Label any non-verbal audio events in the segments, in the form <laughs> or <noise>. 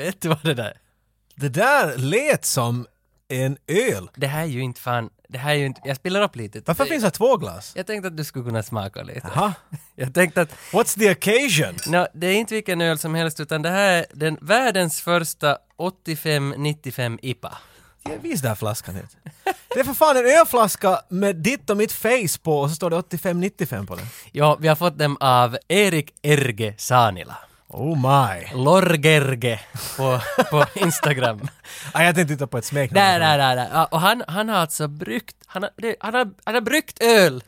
Vet du vad det där är? Det där lät som en öl. Det här är ju inte fan, det här är ju inte, jag spelar upp lite. Varför Det- finns det två glas? Jag tänkte att du skulle kunna smaka lite. Jaha. <laughs> Jag tänkte att, What's the occasion? no, det är inte vilken öl som helst utan det här är den världens första 85-95 IPA. Ja, vis där flaskan hit. Det är för fan en ölflaska med ditt och mitt face på och så står det 85-95 på den. Ja, vi har fått dem av Erik Erge Sanila. Oh my. Lorgerge på, på Instagram. <laughs> Ah, jag tänkte titta på ett smeknamn. Där, där, där, där. Ja, och han, han har alltså bryggt, han har, det, han, har, han har bryggt öl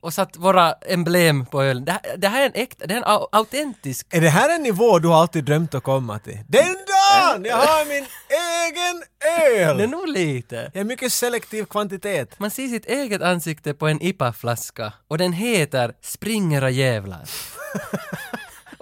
och satt våra emblem på ölen. Det, här- det här är en äkta, det är en au- autentisk Är det här en nivå du alltid drömt att komma till? Den dagen jag har min egen öl! Det är nog lite. Jag är mycket selektiv kvantitet. Man ser sitt eget ansikte på en IPA-flaska och den heter Spring era jävlar. <laughs>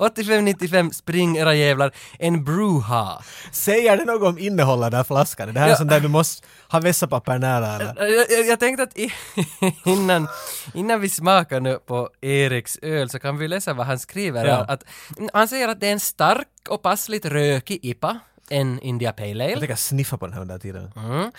85-95 Spring era jävlar, en Bruha. Säger det något om innehållet här flaskan? Det här är Ja. sånt där du måste ha vässapapper nära eller? Jag, jag, jag tänkte att i, <laughs> innan, innan vi smakar nu på Eriks öl så kan vi läsa vad han skriver. Ja. Att, han säger att det är en stark och passligt rökig IPA, en India Pale Jag Ale. tänker sniffa på den här under tiden. Mm.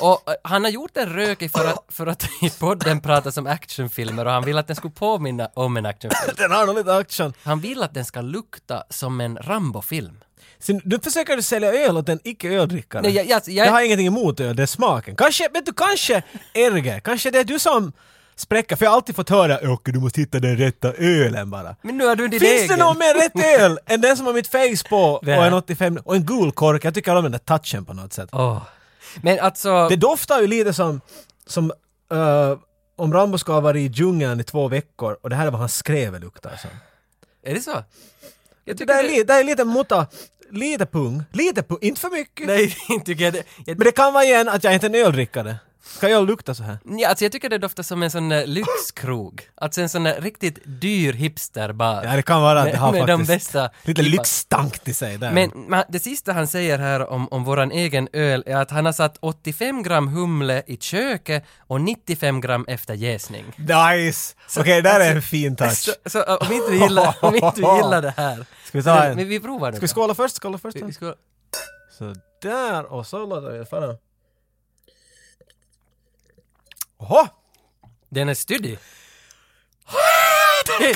Och eh, han har gjort den rökig för att, för att i podden pratas om actionfilmer och han vill att den skulle påminna om en actionfilm. <laughs> Den har nog lite action. Han vill att den ska lukta som en Rambo-film. Sen, nu försöker du sälja öl åt en icke-öldrickare. Nej, jag, jag, jag, Jag har ingenting emot öl, det är smaken. Kanske, vet du, kanske Erge, kanske det är du som spräcker, för jag har alltid fått höra Jocke, du måste hitta den rätta ölen bara. men nu har du din Finns egen. det någon mer rätt öl <laughs> än den som har mitt face på och en 85 och en gul kork? Jag tycker om den där touchen på något sätt. Åh. Men alltså... Det doftar ju lite som, som eh, om Rambo ska ha varit i djungeln i två veckor och det här är vad han skrev det luktar som. Är det så? Jag Det tycker är, li, det är lite mutta, lite pung, lite pung, inte för mycket. Nej, <laughs> inte tycker jag det. Jag, Men det kan vara igen att jag inte är en öldrickare. Ska öl lukta så här? ja, alltså jag tycker det doftar som en sån där lyxkrog. Alltså en sån där riktigt dyr hipsterbar. Ja, det kan vara att det har med, med de faktiskt bästa lite IPA. lyxstank till sig där. Men men det sista han säger här om, om våran egen öl är att han har satt 85 gram humle i köket och 95 gram efter jäsning. Nice! Okej, där är en fin touch. Så, så om inte du gillar, om inte du gillar det här. <laughs> Ska vi ta en? Men vi provar nu. Ska vi skåla först? Skåla först? Vi, vi ska, Så där och så låter vi det Oho! den är styddig. <laughs>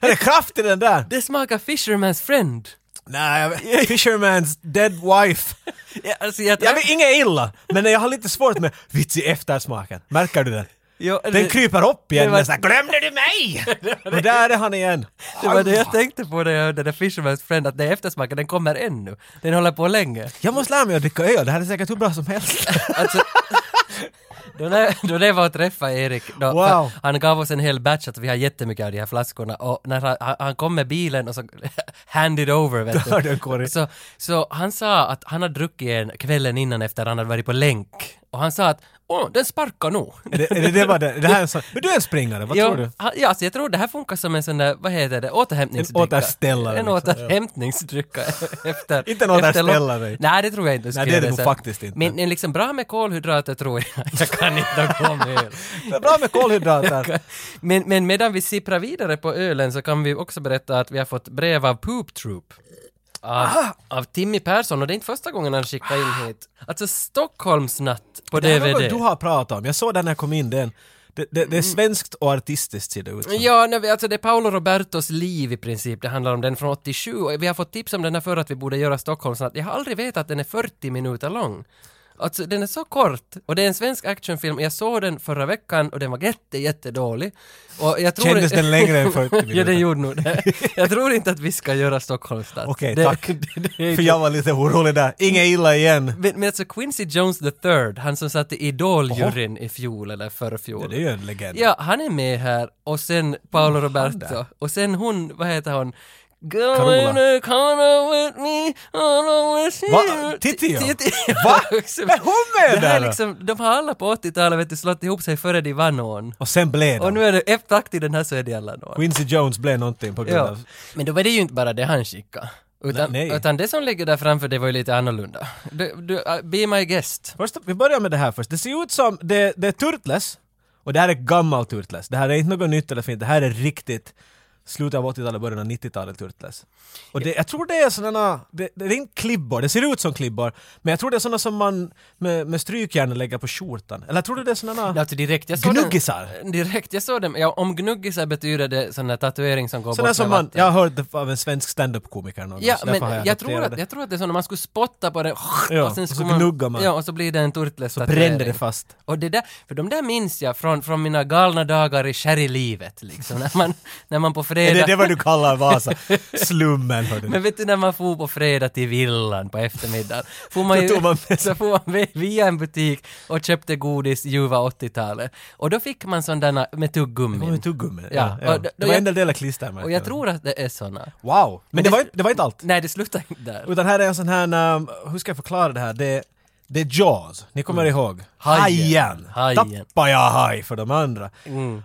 Är det kraft i den där? Det smakar Fisherman's Friend. Nej, jag- <laughs> Fisherman's dead wife. <laughs> Ja, alltså jag, Jag vet inget illa, men jag har lite svårt med vits i eftersmaken. Märker du den? Jo, Den det- kryper upp igen det var- nästan. Glömde du mig? Och där är han igen. Det var det jag tänkte på när jag hörde där Fisherman's Friend, att det är eftersmaken, den kommer ännu. Den håller på länge. Jag måste lära mig att dricka öl, det här är säkert hur bra som helst. Alltså, då, när, då jag var och träffade Erik, då, Wow. han gav oss en hel batch att vi har jättemycket av de här flaskorna och när han, han- kom med bilen och så <laughs> hand it over vet <laughs> har du. Så, så han sa att han hade druckit en kvällen innan efter han hade varit på länk och han sa att åh, den sparkar nog. det, det det var det? det här är sån, <laughs> men du är en springare, vad tror du? Ja, alltså jag tror det här funkar som en sån där, vad heter det, återhämtningsdrycka. En återställare, En liksom, ja. återhämtningsdrycka <laughs> efter... <laughs> Inte en återställare, nej. Det tror jag inte Nej, det är det nog faktiskt inte. Men, men liksom bra med kolhydrater tror jag. Jag kan inte gå med öl. Bra med kolhydrater. Men, men medan vi sipprar vidare på ölen så kan vi också berätta att vi har fått brev av Poop Troop. Av, av Timmy Persson och det är inte första gången han skickar in hit. Alltså Stockholmsnatt på Det DVD. vad du har pratat om. Jag såg den när jag kom in. Den. Det, det, det är svenskt och artistiskt ser det ut som. Ja, nej, vi- alltså det är Paolo Robertos liv i princip, det handlar om den från 87 och vi har fått tips om den här för att vi borde göra Stockholmsnatt. Jag har aldrig vetat att den är 40 minuter lång. Alltså den är så kort och det är en svensk actionfilm. Jag såg den förra veckan och den var jätte, jättedålig. Och jag tror Kändes den längre än 40 <laughs> ja, minuter? den gjorde nog det. Jag tror inte att vi ska göra Stockholmsnatt. Okej, Det- tack. <laughs> det- det För jag var lite orolig där. Inget illa igen. men, men alltså Quincy Jones the third, han som satt i Idol-juryn i fjol eller förrfjol. Det är ju en legend. Ja, han är med här och sen Paolo han Roberto och sen hon, vad heter hon? Carola. Corner with me, Va? Titti, Va? <laughs> Men hon med Det här är där? liksom, de har alla på 80-talet vet du slått ihop sig före de vann någon. Och sen blev Och nu de. är det efter den här så är de alla någon. Quincy Jones blev någonting på grund Ja. av... Men då var det ju inte bara det han skickade. Utan, Nej, utan det som ligger där framför det var ju lite annorlunda. Du, du, uh, be my guest. Först, vi börjar med det här först. Det ser ut som, det, det är Turtles. Och det här är gammalt Turtles. Det här är inte något nytt eller fint. Det här är riktigt slutet av 80-talet, början av 90-talet Turtles. Och det, jag tror det är sådana, det, det är inte klibbor, det ser ut som klibbor, men jag tror det är sådana som man med, med strykjärn lägger på skjortan. Eller jag tror det är sådana Alltså direkt, jag såg gnuggisar. Den, direkt, jag såg dem. Ja, om gnuggisar betyder det sån där tatuering som går Sådana bort som med man, vatten. jag har hört det av en svensk stand-up-komiker någon Ja, men har jag, tror att, jag tror att det är så när man skulle spotta på det Ja, och sen skulle man, gnuggar man. Ja, och så blir det en turtles Så brände det fast. Och det där, för de där minns jag från, från mina galna dagar i sherrylivet liksom, när man, när man på Är fredag... det det vad du kallar Vasa? Slummen hördu. Men vet du när man for på fredag till villan på eftermiddagen? Får man ju, man <laughs> så får man vi- via en butik och köpte godis ljuva 80-talet. Och då fick man sådana med tuggummi. Det var med tuggummi. Ja, Ja, och då- Det var en del klistermärken. Och jag tror att det är såna. Wow! Men det var, inte- det var inte allt. Nej, det slutar inte där. Utan här är en sån här, um, hur ska jag förklara det här? Det, det är Jaws, ni kommer ihåg? Mm. Hajen. Hajen! Hajen. Tappar jag haj för de andra. Mm. Uh,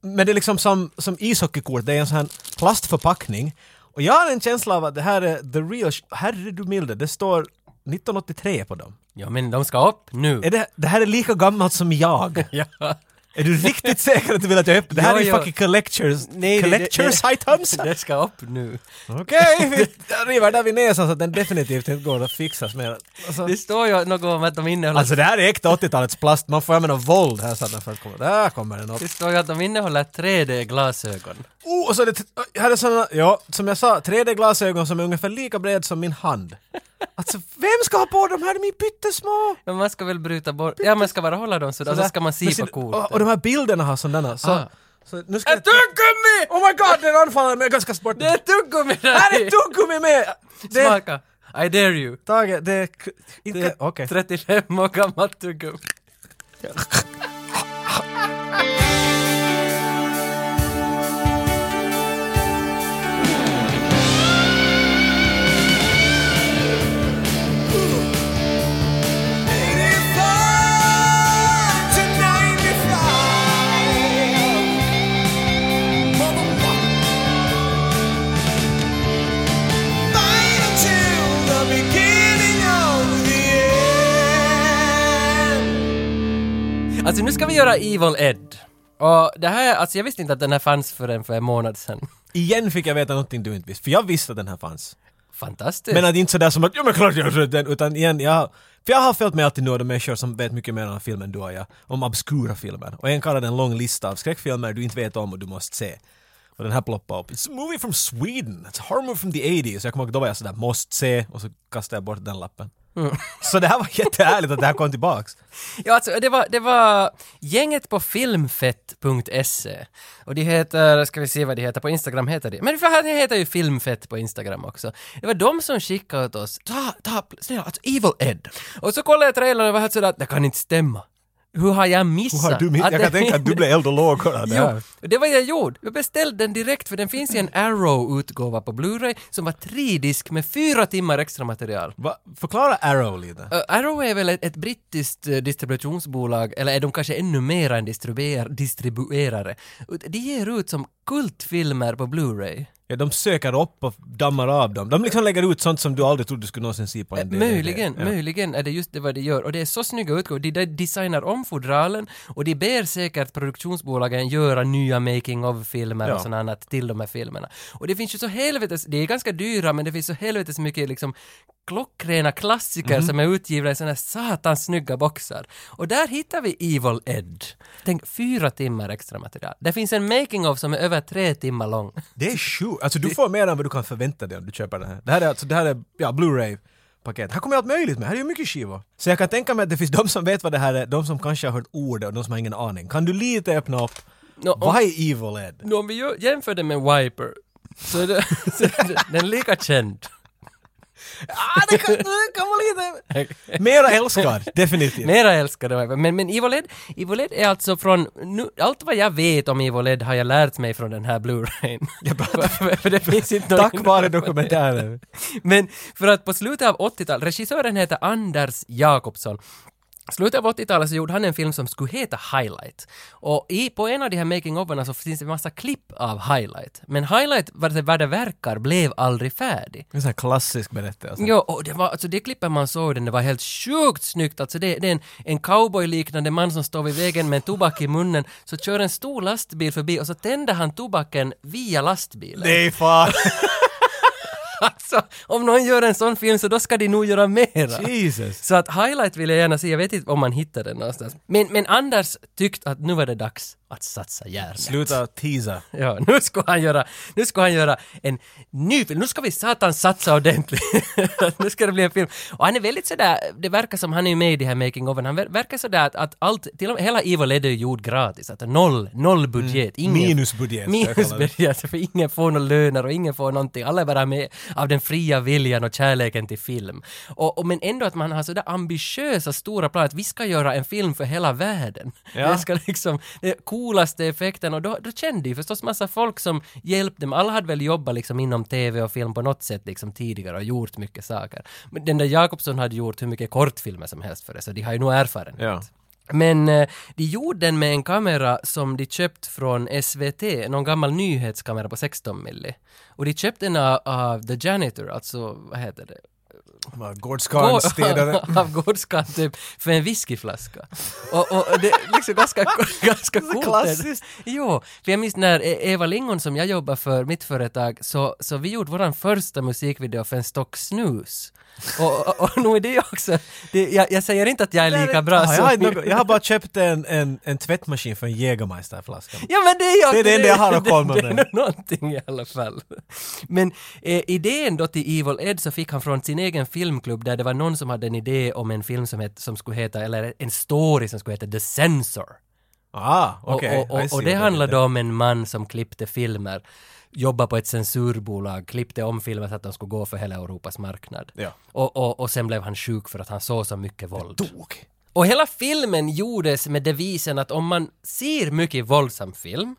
men det är liksom som, som ishockeykort, det är en sån här plastförpackning. Och jag har en känsla av att det här är the real, herre du milde, det står 1983 på dem. Ja, men de ska upp nu. Är det, det här är lika gammalt som jag. <laughs> Ja. Är du riktigt säker att du vill att jag öppnar? Det här Jo, är ju fucking collectors, Nej, det- det- collectors det- items! Det ska upp nu. Okej, vi <laughs> river där vid näsan så att den definitivt inte går att fixas mer. Alltså, Det står ju något om att de innehåller... alltså det här är äkta 80-talets plast, man får använda våld här så att den komma. Där kommer den upp. Det står ju att de innehåller 3D-glasögon. Oh, och så är det, här är såna, ja, som jag sa, 3D-glasögon som är ungefär lika bred som min hand. Alltså, vem ska ha på dem här? De är pyttesmå! Men man ska väl bryta bort... Ja, man ska bara hålla dem sådär, och så ska man se på kortet. Och, och de här bilderna har sådana, så, Ah. så nu ska Ett tuggummi! Oh my god, den anfaller mig, jag ska bort Det är tuggummi där Här är tuggummi med! Det, Smaka! I dare you. Tage, det är... k- Det Inte, är okej. 35 år gammalt tuggummi. <laughs> Alltså nu ska vi göra Evil Ed. Och det här, alltså jag visste inte att den här fanns förrän för en månad sedan. Igen fick jag veta någonting du inte visste, för jag visste att den här fanns. Fantastiskt. Men att inte sådär som att ja men klart jag har sett den, utan igen, jag, för jag har följt med alltid några människor som vet mycket mer om film än du och jag, om obskura filmer. Och en kallar det en lång lista av skräckfilmer du inte vet om och du måste se. Och den här ploppade upp. It's a movie from Sweden, it's a horror movie from the 80s. Jag kommer ihåg, då var jag sådär måste se och så kastade jag bort den lappen. <laughs> Så det här var jättehärligt att det här kom tillbaks. Ja, alltså det var, det var gänget på filmfett.se. Och de heter, ska vi se vad de heter, på Instagram heter de. Men för det heter ju filmfett på Instagram också. Det var de som skickade åt oss, ta, ta, snälla, alltså Evil Ed. Och så kollade jag trailern och var helt sådär, det kan inte stämma. Hur har jag missat? Hur har du, att jag kan tänka att du blev eld och lågor av det här. Jo, det var jag gjorde. Jag beställde den direkt för den finns i en Arrow-utgåva på Blu-ray som var tridisk med fyra timmar extra material. Va, förklara Arrow lite. Uh, Arrow är väl ett, ett brittiskt uh, distributionsbolag, eller är de kanske ännu mer en distribuer, distribuerare? De ger ut som kultfilmer på Blu-ray. Ja, de söker upp och dammar av dem. De liksom lägger ut sånt som du aldrig trodde du skulle någonsin se på en DVD. Möjligen, Ja. möjligen är det just det vad de gör. Och det är så snygga utgåvor. De, de designar om fodralen och de ber säkert produktionsbolagen göra nya making of-filmer Ja. och sånt annat till de här filmerna. Och det finns ju så helvetes, det är ganska dyra men det finns så helvetes mycket liksom klockrena klassiker Mhm. som är utgivna i såna här satans snygga boxar. Och där hittar vi Evil Ed. Tänk, fyra timmar extra material. Det finns en making of som är över tre timmar lång. Det är sjukt. Alltså du får mer än vad du kan förvänta dig om du köper det här. Det här är alltså, det här är, ja, Blu-ray paket. Här kommer allt möjligt med. Här är ju mycket skivor. Så jag kan tänka mig att det finns de som vet vad det här är, de som kanske har hört ordet och de som har ingen aning. Kan du lite öppna upp? Nå, om- Vad är Evil Ed? Nu om vi jämför det med Wiper så är, det, <laughs> så är det, den är lika känd. Ah, det kan, det kan vara lite... <laughs> Mera älskad, definitivt. Mera älskade Viper. Men, men Evil Ed, Evil Ed är alltså från, nu, allt vad jag vet om Evil Ed har jag lärt mig från den här Blu-rayn. <laughs> <laughs> för, för det finns inte någon- Tack vare dokumentären. Men för att på slutet av 80-talet, regissören heter Anders Jakobsson. Slutet av 80-talet så gjorde han en film som skulle heta Highlight. Och i, på en av de här making-oferna så finns det en massa klipp av Highlight. Men Highlight, vad det, vad det verkar, blev aldrig färdig. En sån här klassisk berättelse. Jo, och det var, alltså det klippet man såg den, det var helt sjukt snyggt. Alltså det, det är en, en cowboy-liknande man som står vid vägen med en tobak i munnen, så kör en stor lastbil förbi och så tänder han tobaken via lastbilen. Nej fan! <laughs> <laughs> Alltså, om någon gör en sån film så då ska de nog göra mera. Jesus! Så att highlight vill jag gärna se, jag vet inte om man hittar den någonstans. Men, men Anders tyckte att nu var det dags att satsa järnet. Sluta teasa. <laughs> Ja, nu ska han göra, nu ska han göra en ny film. Nu ska vi satan satsa ordentligt. <laughs> nu ska det bli en film. Och han är väldigt sådär, det verkar som han är med i de här making ofen han ver- verkar sådär att, att allt, till och med hela Evil Dead är gjord gratis. Att noll, noll budget. Ingen, Minusbudget, det. Minusbudget, för ingen får några löner och ingen får någonting. Alla är bara med av den fria viljan och kärleken till film. Och, och men ändå att man har sådär ambitiösa stora planer att vi ska göra en film för hela världen. Ja. Det ska liksom, det coolaste effekten och då, då kände ju förstås massa folk som hjälpte dem. Alla hade väl jobbat liksom inom TV och film på något sätt liksom tidigare och gjort mycket saker. Men den där Jakobsson hade gjort hur mycket kortfilmer som helst för det, så de har ju nog erfarenhet. Ja. Men eh, de gjorde den med en kamera som de köpt från SVT, någon gammal nyhetskamera på 16 milli. Och de köpte den av, av The Janitor, alltså vad heter det? Gårdskarlens städare. av Gårdskan typ för en whiskyflaska. Och, och, det är liksom ganska, <laughs> ganska coolt. klassiskt. Jo, för jag minns när E- Eva Lingon som jag jobbar för, mitt företag, så, så vi gjorde våran första musikvideo för en stock snus. Och, och, och nu är det också, det, jag, jag säger inte att jag är lika bra Ja, jag, har som... jag har bara köpt en, en, en tvättmaskin för en Jägermeisterflaska. Ja men det är ju Det är det enda jag har att komma det, det, med. det är någonting i alla fall. Men eh, idén då till Evil Ed så fick han från sin egen filmklubb där det var någon som hade en idé om en film som, het, som skulle heta, eller en story som skulle heta The Censor. Ah, Och- okej. och, och, I och, see det handlade om en man som klippte filmer, jobbade på ett censurbolag, klippte om filmer så att de skulle gå för hela Europas marknad. Ja. Och, och, och sen blev han sjuk för att han såg så mycket våld. Dog. Och hela filmen gjordes med devisen att om man ser mycket våldsam film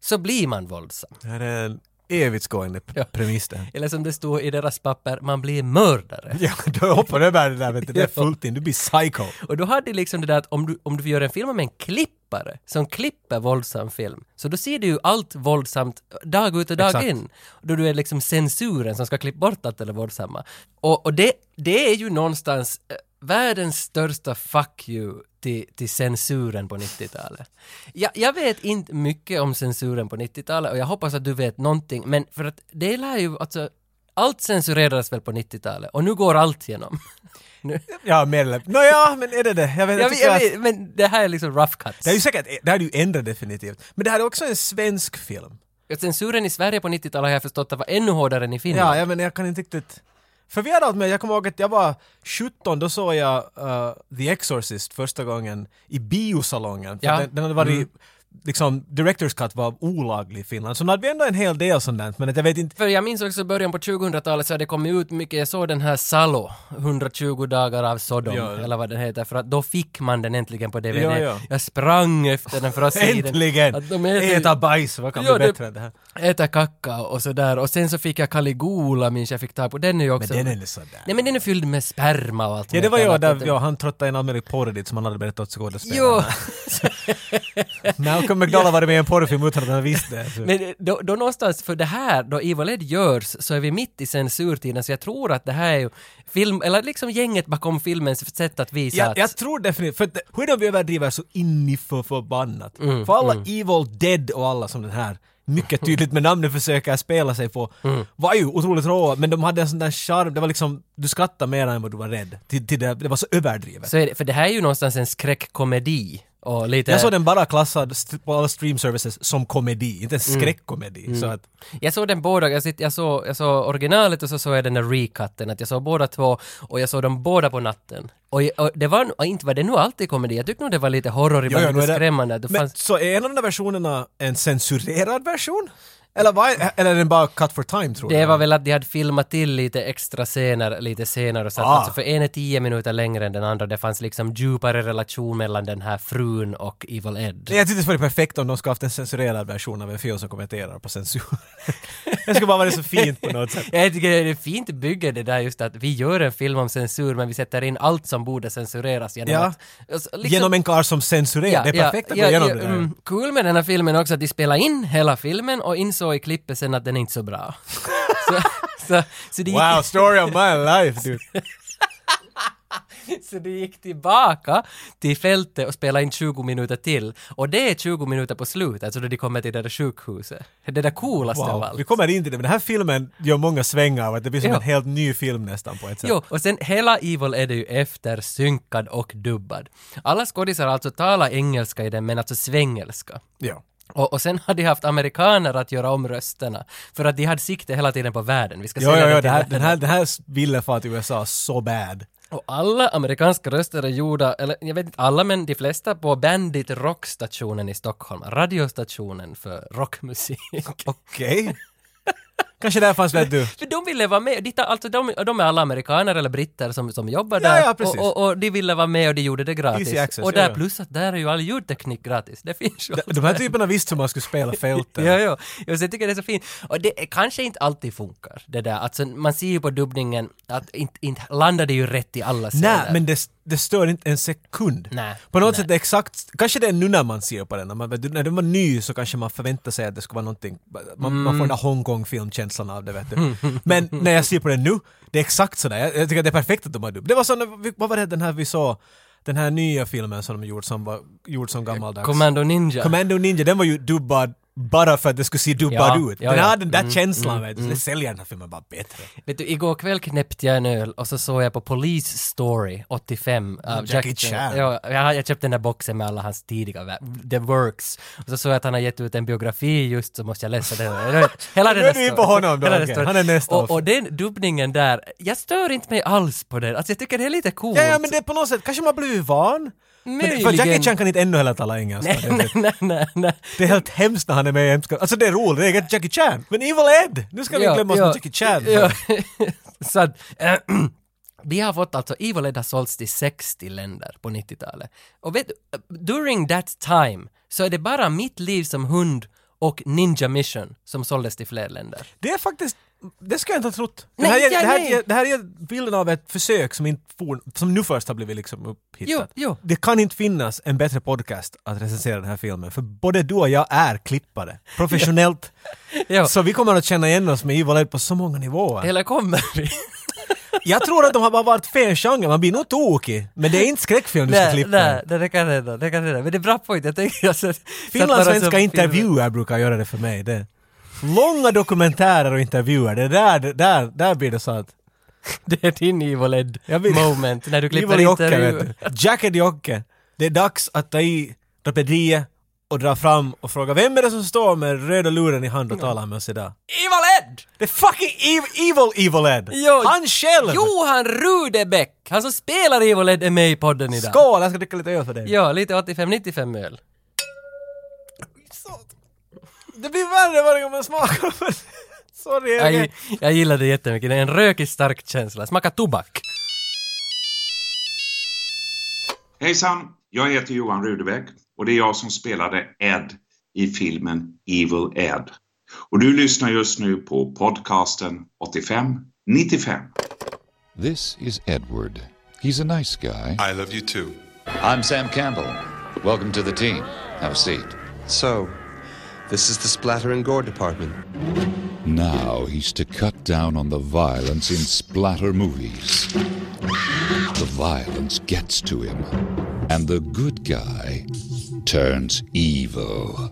så blir man våldsam. Det här är en evighetsgående p- Ja. premiss det. Eller som det stod i deras papper, man blir mördare. Ja, du hoppar över det där vet du. Det är <laughs> fullt in. Du blir psycho. Och då hade de liksom det där att om du, om du gör en film om en klippare som klipper våldsam film, så då ser du ju allt våldsamt dag ut och dag Exakt. in. Då du är liksom censuren som ska klippa bort allt det våldsamma. Och, och det, det är ju någonstans eh, världens största fuck you till, till censuren på 90-talet. Jag, jag vet inte mycket om censuren på 90-talet och jag hoppas att du vet någonting, men för att det lär ju, alltså, allt censurerades väl på 90-talet och nu går allt igenom. <laughs> nu. Ja, mer eller Nåja, men är det det? Jag vet, Jag, jag att- vet, men det här är liksom rough cuts. Det är ju säkert, det här är ju ändrat definitivt. Men det här är också en svensk film. Censuren i Sverige på 90-talet har jag förstått att var ännu hårdare än i Finland. Ja, jag, men jag kan inte riktigt... För vi hade allt med, jag kommer ihåg att jag var 17, då såg jag uh, The Exorcist första gången i biosalongen. För Ja. den, den hade varit, liksom, Directors Cut var olaglig i Finland. Så nu hade vi ändå en hel del sånt där, men jag vet inte... För jag minns också början på 2000-talet så hade det kommit ut mycket, jag såg den här Salo, 120 dagar av Sodom, Ja. eller vad den heter, för att då fick man den äntligen på DVD. Ja, ja. Jag sprang efter den för att se den. Äntligen! Att de äter, Äta bajs, vad kan Ja, bli det- bättre än det här? äta kacka och sådär. Och sen så fick jag Caligula, minns jag fick tag på. Den är ju Men också... den är sådär. Nej men den är fylld med sperma och allt Ja, det var annat. där ja, han trottade in all möjlig porr dit som han hade berättat åt Jo, <laughs> <laughs> skådespelarna. Malcolm har varit med i en porrfilm utan att han visste det. Så. <laughs> Men då, då någonstans, för det här, då Evil Ed görs, så är vi mitt i censurtiden, så jag tror att det här är ju film, eller liksom gänget bakom filmens sätt att visa Jag, att... jag tror definitivt, för att hur de överdriver så in i för förbannat. Mm, för alla Evil Dead och alla som den här mycket tydligt med namnet försöker spela sig på Mm. var ju otroligt råa men de hade en sån där charm, det var liksom du skrattade mer än vad du var rädd. Till, till det, det var så överdrivet. Så är det, för det här är ju någonstans en skräckkomedi. Och lite... Jag såg den bara klassad på alla stream services som komedi, inte en Mm. skräckkomedi. Så att, Jag såg den båda, jag, sitt, jag, såg, jag såg originalet och så såg jag den där recutten, att jag såg båda två och jag såg dem båda på natten. Och, och det var, och inte var det nog alltid komedi, jag tyckte nog det var lite horror, Jo, ibland jo, nu lite det- skrämmande. Det men fanns, så är en av de där versionerna en censurerad version? Eller, vad eller är den bara cut for time tror du? Det var väl att de hade filmat till lite extra scener lite senare så att Ah. alltså för en är tio minuter längre än den andra. Det fanns liksom djupare relation mellan den här frun och Evil Ed. Jag tyckte det skulle perfekt om de skulle haft en censurerad version av en film som kommenterar på censur. <laughs> det skulle bara vara så fint på något sätt. Jag tycker det är fint bygge det där just att vi gör en film om censur men vi sätter in allt som borde censureras genom Ja. att... alltså, liksom- Genom en karl som censurerar. det är perfekt att gå igenom det där. mm, Kul med den här filmen också att de spelade in hela filmen och insåg i klippet sen att den är inte så bra. <laughs> så, så, så, det gick, Wow, story of my life dude. <laughs> så de gick tillbaka till fältet och spelade in 20 minuter till. Och det är 20 minuter på slutet, alltså då de kommer till det där sjukhuset. Det är det coolaste av Wow. allt. Vi kommer in till det, men den här filmen gör många svängar av att det blir som Ja. en helt ny film nästan på ett sätt. Jo, och sen hela Evil är det ju eftersynkad och dubbad. Alla skådisar alltså talar engelska i den, men alltså svengelska. Ja. Och, och sen hade de haft amerikaner att göra om rösterna, för att de hade sikte hela tiden på världen. Vi ska Jo, jo, jo, det här, den här, den här ville fara till USA så bad. Och alla amerikanska röster är gjorda, eller jag vet inte alla, men de flesta på Bandit Rockstationen i Stockholm, radiostationen för rockmusik. <laughs> Okej. Kanske där fanns vet du. För de ville vara med, de, alltså de, de är alla amerikaner eller britter som, som jobbar Ja, där. ja, precis. och, och, och de ville vara med och de gjorde det gratis. Easy access, och där ja. plus att där är ju all ljudteknik gratis. Det finns ju. De, de här typerna visste hur man skulle spela fälten. <laughs> Ja, ja. så jag tycker det är så fint. Och det är- kanske inte alltid funkar, det där. Alltså, man ser ju på dubbningen att inte, inte landar det ju rätt i alla scener. Nej, men det, det stör inte en sekund. Nej, På något nej. sätt är exakt, kanske det är nu när man ser på den, när, man, när den var ny så kanske man förväntar sig att det ska vara någonting, man, man Mm. får den där Hongkong-filmkänslan av det vet du. <laughs> Men när jag ser på den nu, det är exakt sådär, jag, jag tycker att det är perfekt att de har dubb. Det var vi- vad var det den här vi såg, den här nya filmen som de gjort som var gjord som gammaldags. Commando Ninja. Commando Ninja, den var ju dubbad bara för att det skulle se dubbad Ja, ut. ja, den ja. hade den där Mm, känslan mm, vet du, det säljer den här filmen bara bättre. Vet du, igår kväll knäppte jag en öl och så såg jag på Police Story 85 av Mm, Jackie Chan. Ja, jag, jag köpte den där boxen med alla hans tidiga The Works. Och så såg jag att han har gett ut en biografi just, så måste jag läsa den. Hela Nu den är du in storyn. på honom då, storyn. Han är nästa och, och den dubbningen där, jag stör inte mig alls på den. Alltså jag tycker det är lite coolt. Ja, ja, men det är på något sätt, kanske man blir van. Men, för Jackie Möjligen. Chan kan inte ännu heller tala engelska. Nej, nej, nej, nej, nej. Det är helt hemskt när han är med i Hemska. Alltså det är roligt, det är eget Jackie Chan. Men Evil Ed! Nu ska vi Ja, glömma oss ja, med Jackie Chan. Ja. <laughs> så att, <clears throat> äh, de har fått alltså, Evil Ed har sålts till 60 länder på 90-talet. Och vet du, during that time så är det bara Mitt liv som hund och Ninja Mission som såldes till fler länder. Det är faktiskt, det skulle jag inte ha trott. Det här, är, ja, det, här, nej. är- det här är bilden av ett försök som, inte for, som nu först har blivit liksom upphittat. Jo, jo. Det kan inte finnas en bättre podcast att recensera den här filmen, för både du och jag är klippare. Professionellt. <laughs> Ja. Så vi kommer att känna igen oss med Evil Ed på så många nivåer. Eller kommer vi? <laughs> Jag tror att de har bara varit fel genre, man blir nog tokig. Men det är inte skräckfilm du ska klippa. nej, nej, det kan hända, det kan hända. Men det är bra point, jag tänker alltså... Finlandssvenska intervjuer brukar göra det för mig. Det. Långa dokumentärer och intervjuer, det där, det där, där blir det så att... <laughs> Det är din Evil Ed moment, när du klipper Evil Jocke, intervju. vet du. Jacket Jocke. Det är dags att ta i rapediet och dra fram och fråga vem är det som står med röda luren i hand och talar med oss idag? Evil Ed! Det är fucking evil, evil, evil Ed! Jo, Han själv! Johan Rudebäck! Han som spelar Evil Ed är med i podden idag. Skål! Jag ska dricka lite öl för dig. Ja, lite 85-95 öl. Det blir värre varje gång man smakar. <laughs> Sorry. Jag, Jag, gillar det jättemycket, det är en rökig stark känsla. Smakar tobak. Hejsan, jag heter Johan Rudebäck och det är jag som spelade Ed i filmen Evil Ed. Och du lyssnar just nu på podcasten 85-95. This is Edward. He's a nice guy. I love you too. I'm Sam Campbell. Welcome to the team. Have a seat. So, this is the splatter and gore department. Now he's to cut down on the violence in splatter movies. The violence gets to him, and the good guy turns evil.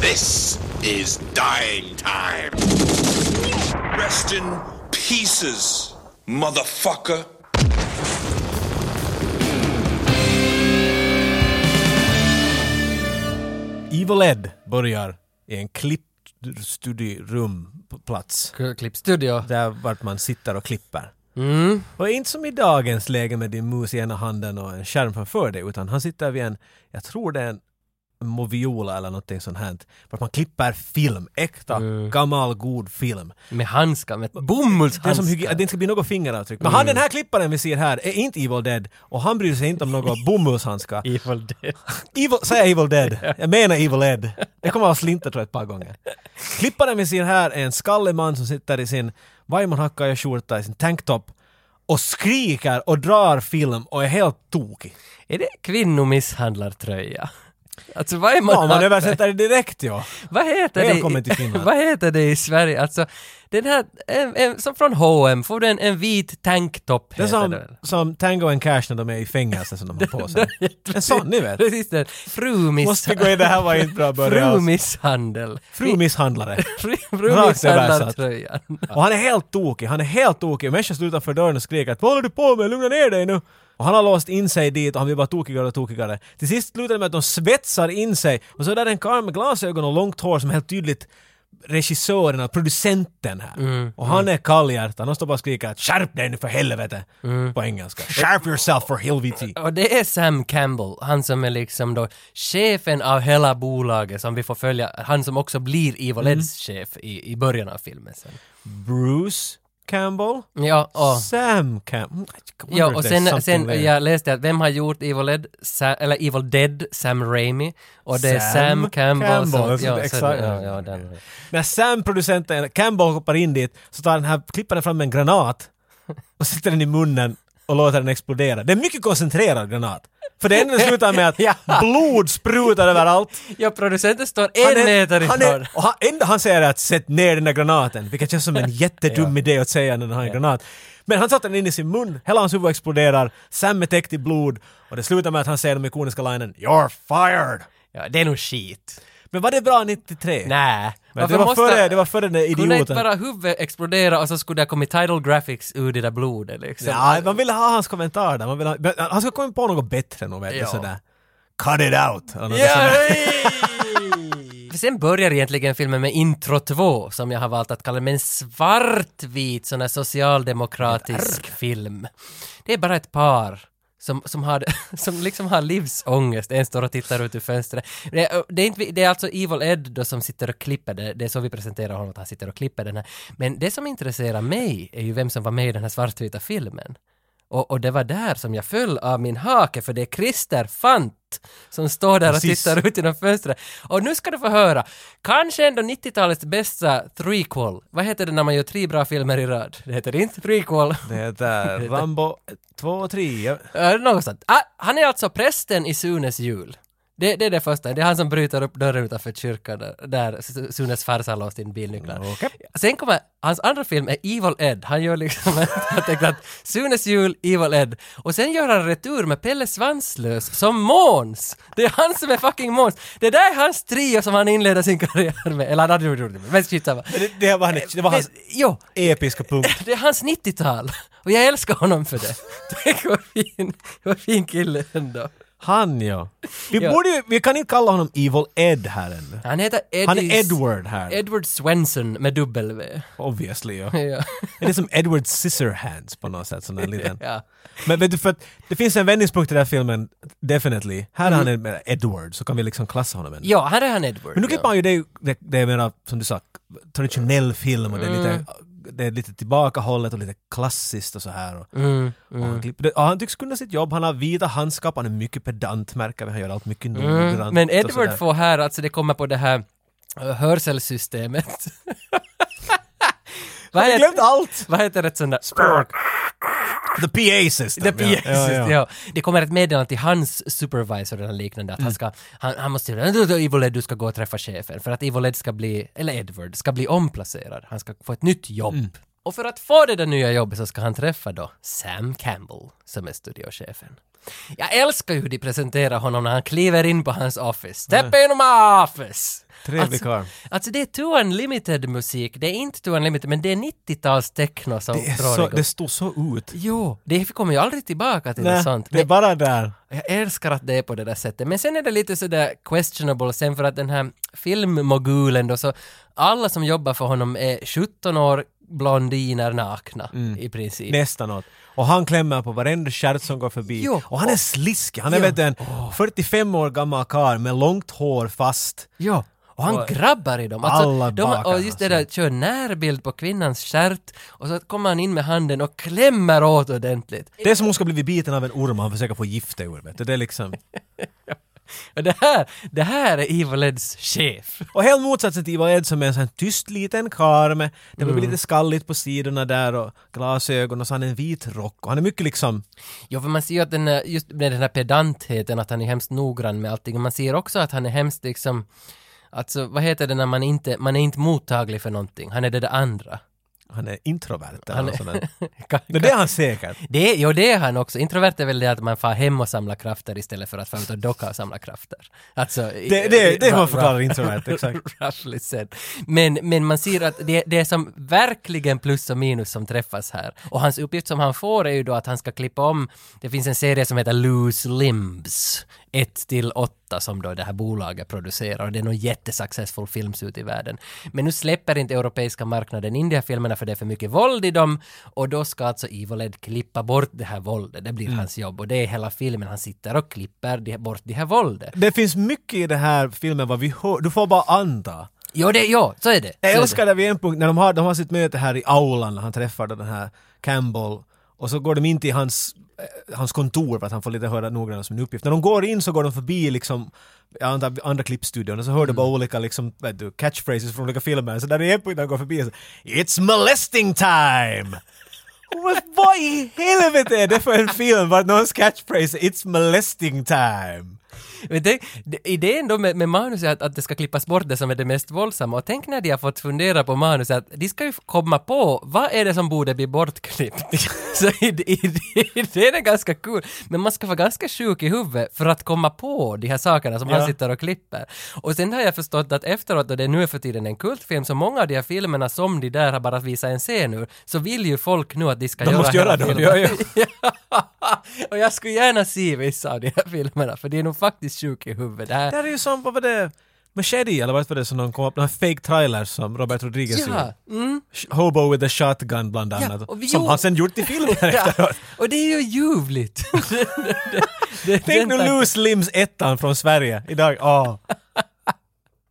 This is dying time. Rest in pieces, motherfucker. Evil Ed börjar i en klippstudierum-plats. Klippstudio. Där vart man sitter och klipper. Mm. Och inte som i dagens läge med din mus i ena handen och en skärm framför dig, utan han sitter vid en, jag tror det är en Moviola eller någonting sånt här. För att man klipper film, äkta, Mm. gammal god film. Med handskar, med Det är som bomullshandskar. att det inte ska bli något fingeravtryck. Men Mm. han den här klipparen vi ser här är inte Evil Dead och han bryr sig inte om några <laughs> bomullshandskar. Evil Dead. <laughs> Evil, säger Evil Dead? <laughs> Jag menar Evil Ed. Det kommer att slinta tror jag ett par gånger. Klipparen vi ser här är en skallig man som sitter i sin Weimanhacka skjorta i sin tanktop och skriker och drar film och är helt tokig. Är det kvinnomisshandlartröja? Alltså vad är man... Ja, man översätter det direkt ja. Vad heter Välkommen det, till Finland. <laughs> vad heter det i Sverige? Alltså, den här, en, en, som från H&M får du en, en vit tanktop Det är som, det som Tango and Cash när de är i fängelse som de har på <laughs> sig. En sån, ni vet. Precis den. Frumiss... Måste gå in, det här var inte bra början. Frumisshandel. Frumisshandlare. <laughs> Frumisshandlartröjan. Och han är helt tokig, han är helt tokig. Och Människor står utanför dörren och skriker att vad håller du på med? Lugna ner dig nu! Och han har låst in sig dit och han blir bara tokigare och tokigare. Till sist slutar det med att de svetsar in sig och så är där en karl med glasögon och långt hår som helt tydligt regissören och producenten här. och han är kallhjärtad. Han står bara och skriker att skärp dig nu för helvete! På engelska. Skärp yourself for helvete! Och det är Sam Campbell, han som är liksom då chefen av hela bolaget som vi får följa, han som också blir Evil Mm. Eds chef i, i början av filmen sen. Bruce Campbell? Ja, och, Sam Campbell? ja, och sen, sen jag läste att vem har gjort Evil Ed, Sa, eller Evil Dead, Sam Raimi, och det är Sam Sam Campbell, Campbell, som, ja, så, ja, ja, den. När Sam, producenten, Campbell hoppar in dit så tar den här klipparen fram en granat och sätter den i munnen och låter den explodera. Det är en mycket koncentrerad granat. För det enda slutar med att <laughs> Ja. blod sprutar överallt. Ja, producenten står Han en är- meter han ifrån. är, och han, enda han säger är att sätt ner den där granaten, vilket känns som en <laughs> jättedum idé att säga när han har en granat. Men han satte den in i sin mun, hela hans huvud exploderar, Sam är täckt i blod och det slutar med att han säger den ikoniska linen “You're fired!” Ja, det är nog skit. Men var det bra 93? Nej. Men det, var före, det var före den där Kunde inte idioten. bara huvudet explodera och så skulle det ha kommit title graphics ur det där blodet liksom? Ja, man vill ha hans kommentar där. Man vill ha, han ska komma på något bättre nog, vet du, sådär. Cut it out! Sen börjar egentligen filmen med intro 2, som jag har valt att kalla med en svartvit sån här socialdemokratisk film. Det är bara ett par som, som, har, <laughs> som liksom har livsångest. En står och tittar ut ur fönstret. Det, är- det, är, inte, det är alltså Evil Ed då som sitter och klipper det. Det är så vi presenterar honom, att han sitter och klipper den här. Men det som intresserar mig är ju vem som var med i den här svartvita filmen. Och, och det var där som jag föll av min hake, för det är Christer Fant som står där Precis. och tittar ut genom fönstret. Och nu ska du få höra, kanske ändå 90-talets bästa threequel. Vad heter det när man gör tre bra filmer i rad? Det heter inte threequel. Det heter <laughs> Rambo 2 och 3. Ja. Uh, något sånt. Ah, han är alltså prästen i Sunes jul. Det, det är det första, det är han som bryter upp dörren utanför kyrkan där, där Su- Sunes farsa har låst in bilnycklar. Okej. Sen kommer, hans andra film är Evil Ed. Han gör liksom, <laughs> jag tänkte att Sunes jul, Evil Ed. Och sen gör han retur med Pelle Svanslös som Måns! Det är han som är fucking Måns! Det där är hans trio som han inleder sin karriär med. Eller han hade gjort det, men skitsamma. Det, det var, hans- det var hans jo, episka punkt. <laughs> det är hans 90-tal. Och jag älskar honom för det. Tänk vad fin, vad fin kille ändå. Han ja. Vi, Ja. borde vi kan inte kalla honom Evil Ed här ännu. Han heter Eddie... Han är Edward här. Edward Swenson med W. Obviously ja. <laughs> Ja. Är det som Edward Scissorhands på något sätt? Sån där liten. <laughs> ja. Men vet du, för att det finns en vändningspunkt i den här filmen, definitely. Här är han en mer Edward, så kan vi liksom klassa honom än. ja, här är han Edward. Men nu klipper ja. han ju det, det, det är mera, som du sa, traditionell film och det är Mm. Det är lite tillbakahållet och lite klassiskt och så här. Och, Mm, och han, klipper och han tycks kunna sitt jobb, han har vita handskar, han är mycket pedant märker vi, han gör allt mycket noggrant. mm. Men och Edward får här, alltså det kommer på det här uh, hörselsystemet. <laughs> vad, heter, glömt allt! vad heter ett sånt där... The PA system. The PA ja. Ja, system, ja. ja. Det kommer ett meddelande till hans supervisor eller liknande att Mm. han ska, han, han måste, Evil Ed du ska gå och träffa chefen för att Evil Ed ska bli, eller Edward, ska bli omplacerad. Han ska få ett nytt jobb. Mm. Och för att få det där nya jobbet så ska han träffa då Sam Campbell som är studiochefen. Jag älskar ju hur de presenterar honom när han kliver in på hans office. Step in my office! Trevlig alltså, karl. alltså det är Two Unlimited musik, det är inte Two Unlimited men det är 90-tals techno som Det, är så, det står så ut. Jo, det kommer ju aldrig tillbaka till något sånt. det är bara där. jag älskar att det är på det där sättet. Men sen är det lite sådär questionable sen för att den här filmmogulen då så alla som jobbar för honom är 17 år blondiner nakna i princip. Nästan något. Och han klämmer på varenda stjärt som går förbi. Jo. Och han är sliskig. Han är Ja. vet en 45 år gammal karl med långt hår fast. Ja. Och han Och- grabbar i dem. Alltså, Alla de, bakar och just det alltså. där, kör närbild på kvinnans stjärt och så kommer han in med handen och klämmer åt ordentligt. Det är som hon ska bli biten av en orm och han försöker få gifte ur. Vet du. Det är liksom... <laughs> <laughs> Och det här, det här är Evil Eds chef. Och helt motsatsen till Ivar Ed som är en sån här tyst liten karl med, det Mm. blir lite skalligt på sidorna där och glasögon och så han en vit rock och han är mycket liksom, Jo, för man ser ju att den, just med den här pedantheten, att han är hemskt noggrann med allting. Och man ser också att han är hemskt liksom, alltså vad heter det när man inte, man är inte mottaglig för någonting. Han är det där andra. Han är introvert eller Han är- sånt där. <laughs> Ka- Men det är han säkert. Det, jo, det är han också. Introvert är väl det att man far hem och samlar krafter istället för att få ut och docka och samla krafter. Alltså, i- Det, det, det är ra- förklarar ra- introvert, exakt. <laughs> roughly said. Men, men man ser att det, det är som verkligen plus och minus som träffas här. Och hans uppgift som han får är ju då att han ska klippa om, det finns en serie som heter Loose Limbs, 1 till 8 som då det här bolaget producerar och det är nog jättesuccessful films ute i världen. Men nu släpper inte europeiska marknaden in de här filmerna för det är för mycket våld i dem och då ska alltså Evil Ed klippa bort det här våldet, det blir Mm. hans jobb och det är hela filmen, han sitter och klipper bort det här våldet. Det finns mycket i den här filmen vad vi hör, du får bara anta. Jo, det, ja, så är det. Jag älskar det vid en punkt när de har, de har sitt möte här i aulan när han träffar den här Campbell och så går de in till hans, eh, hans kontor för att han får lite höra noggrannare som en uppgift. När de går in så går de förbi liksom antar andra klippstudion och så hör du bara olika liksom, du, catchphrases från olika filmer. Så där är en punkt när de går förbi så It's molesting time! Vad, i helvete är det för en film vart någons catchphrase It's molesting time? Men tänk, idén då med, med manuset är att, att det ska klippas bort det som är det mest våldsamma och tänk när de har fått fundera på manuset att de ska ju komma på vad är det som borde bli bortklippt. <laughs> Så id- id- idén är ganska kul men man ska vara ganska sjuk i huvudet för att komma på de här sakerna som Ja. han sitter och klipper. Och sen har jag förstått att efteråt, och det är nu för tiden en kultfilm, så många av de här filmerna som de där har bara visat en scen ur, så vill ju folk nu att de ska De göra måste göra dem, ja, Ja. <laughs> <laughs> och jag skulle gärna se vissa av de här filmerna, för det är nog faktiskt sjuk i huvudet. Det Det här, här är ju som, vad var det, Machete eller vad var det som de kom upp, de här fake trailers som Robert Rodriguez ja, gjorde. mm, Hobo with a shotgun bland Ja, annat. och vi som han sen gjort i filmen <laughs> efteråt. ja. Och det är ju ljuvligt. <laughs> det, det, det, Tänk den nu. Loose Limbs ettan från Sverige idag. Ah.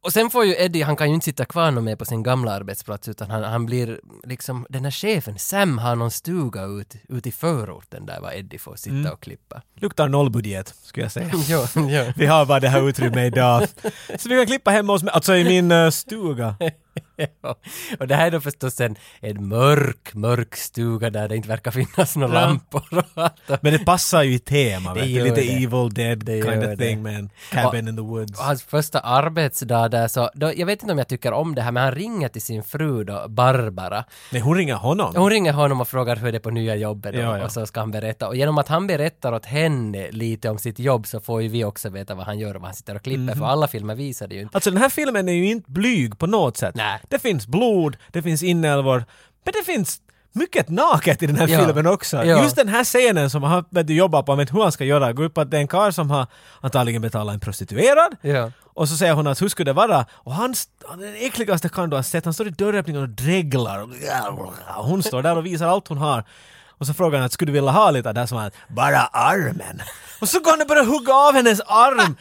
Och sen får ju Eddie, han kan ju inte sitta kvar någon mer på sin gamla arbetsplats utan han, han blir liksom, den här chefen, Sam har någon stuga ut, ut i förorten där var Eddie får sitta Mm. och klippa. Luktar nollbudget, skulle jag säga. <laughs> jo, jo. Vi har bara det här utrymmet idag. <laughs> Så vi kan klippa hemma hos mig, alltså i min eh, stuga. <laughs> <laughs> Och det här är då förstås en, en mörk, mörk stuga där det inte verkar finnas några Ja. lampor och allt. <laughs> Men det passar ju i tema, Det gör Lite det. evil dead Det kind of thing man. Cabin in the woods. Och hans första arbetsdag där så, då, jag vet inte om jag tycker om det här men han ringer till sin fru då, Barbara. Nej, hon ringer honom. Hon ringer honom och frågar hur det är på nya jobbet då, Ja, ja. och så ska han berätta. Och genom att han berättar åt henne lite om sitt jobb så får ju vi också veta vad han gör och vad han sitter och klipper Mhm. för alla filmer visar det ju inte. Alltså den här filmen är ju inte blyg på något sätt. Nej. Det finns blod, det finns inälvor, men det finns mycket naket i den här Ja. filmen också. Ja. Just den här scenen som han vet du, jobbar på, vet hur han ska göra, går ut på att det är en karl som har antagligen betalat en prostituerad Ja. och så säger hon att hur skulle det vara? Och han, den äckligaste karln du har sett, han står i dörröppningen och dreglar. Hon står där och visar allt hon har. Och så frågar han att skulle du vilja ha lite av det här som han, bara armen. Och så går han och börjar hugga av hennes arm.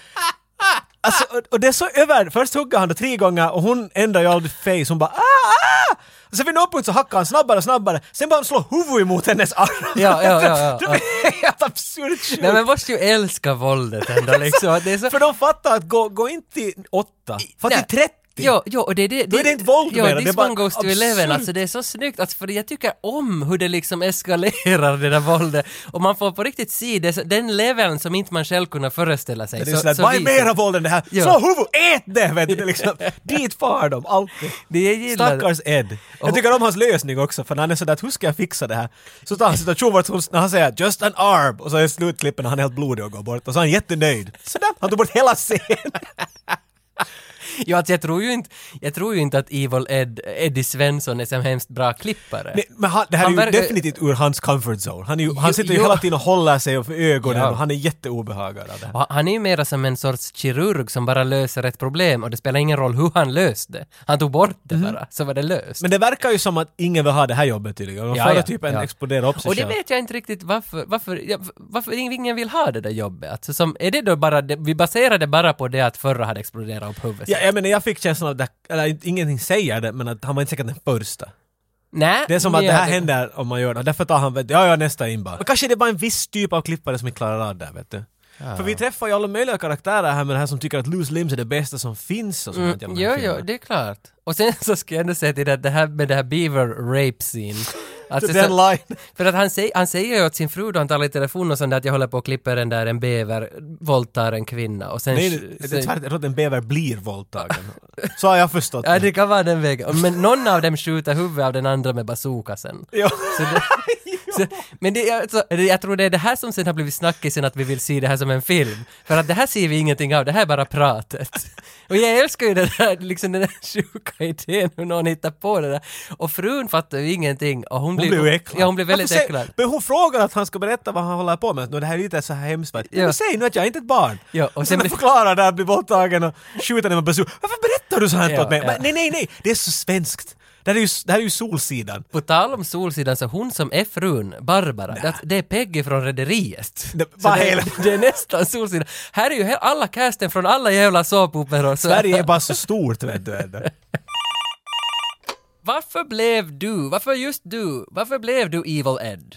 Alltså, och, det är så över. Först hugger han det tre gånger och hon ändrar ju aldrig face. Hon bara ah, ah! Och sen vid någon punkt så hackar han snabbare och snabbare. Sen bara han slår huvudet emot hennes arm. Ja, ja, ja, ja. det blir helt absurt sjukt. Nej men måste ju älska våldet ändå liksom. Det är så... För de fattar att gå, gå inte till åtta, Nej. till 30. Jo, jo, och det det... Då är det inte våld jo, mer, det är bara goes to absurt. eleven, alltså det är så snyggt, alltså, för jag tycker om hur det liksom eskalerar det där våldet. Och man får på riktigt se det, så- den leveln som inte man själv kunde föreställa sig. Det är sådär, vad är mera våld än det här? Ja. Slå huvudet, ät det! Vet du, det är liksom, <laughs> dit far de, alltid. Det. Stackars Ed. Jag tycker om hans lösning också, för när han är sådär att hur ska jag fixa det här? Så tar han situation vart hon- när han säger just an arm och så är slutklippen när han är helt blodig och går bort och så är han jättenöjd. Sådär, han tog bort hela scenen. <laughs> <laughs> Jo, alltså jag tror ju inte, jag tror ju inte att Evil Ed, Eddie Svensson är så hemskt bra klippare. Nej, men han, det här Han är ju verkar- definitivt ur hans comfort zone. Han, är ju, han sitter ju jo. hela tiden och håller sig för ögonen Ja. och han är jätteobehagad av det här. Han är ju mera som en sorts kirurg som bara löser ett problem och det spelar ingen roll hur han löste det. Han tog bort det bara, så var det löst. Men det verkar ju som att ingen vill ha det här jobbet tydligen. De Ja, förra ja, typen ja. exploderar upp sig Och det själv. vet jag inte riktigt varför, varför, ja, varför ingen vill ha det där jobbet. Alltså som, är det då bara, det, vi baserar det bara på det att förra hade exploderat upp huvudet? Ja, jag menar, jag fick känslan av det, eller ingenting säger det, men att han var inte säkert den första. Nej, Det är som att det här jag- händer om man gör det, därför tar han vet, ja ja nästa in bara. Men kanske det är bara en viss typ av klippare som inte klarar av det, vet du. För vi träffar ju alla möjliga karaktärer här med det här som tycker att loose limbs är det bästa som finns och sånt Mm, jo, jo, det är klart. Och sen så ska jag ändå säga till det, att det här med det här beaver rape scene. Alltså, Den så, line. <laughs> för att han, säger, han säger ju åt sin fru då han talar i telefon och sånt där att jag håller på och klipper den där en beaver våldtar en kvinna och sen... Nej, det, är tvärtom. Jag tror att en bäver blir våldtagen. Så har jag förstått Ja, det. det kan vara den vägen. Men någon av dem skjuter huvudet av den andra med bazooka sen. Ja. <laughs> <laughs> Så det, men det, alltså, det- jag tror det är det här som sen har blivit snackisen att vi vill se det här som en film. För att det här ser vi ingenting av, det här är bara pratet. <laughs> Och jag älskar ju den där, liksom den där sjuka idén hur någon hittar på det där. Och frun fattar ju ingenting och hon, Hon blir... blir ju äcklad. Ja, hon blir väldigt Varför äcklad. Men hon frågar att han ska berätta vad han håller på med. Nu, det här är lite så här hemskt. Ja. Ja. Men säg nu att jag är inte ett barn. Ja, och och sen sen blir- förklarar där att bli våldtagen och skjuter den med bazooka. Varför berättar du så här Ja, åt mig? ja. Men, nej, nej, nej. Det är så svenskt. Det här är ju, det här är ju Solsidan. På tal om Solsidan så hon som är frun, Barbara, det, det är Peggy från Rederiet. Det- Så det, <laughs> det är nästan Solsidan. Här är ju alla casten från alla jävla såpoperor. så- Sverige är bara så stort, vet du. ändå. Varför blev du, varför just du, varför blev du Evil Ed?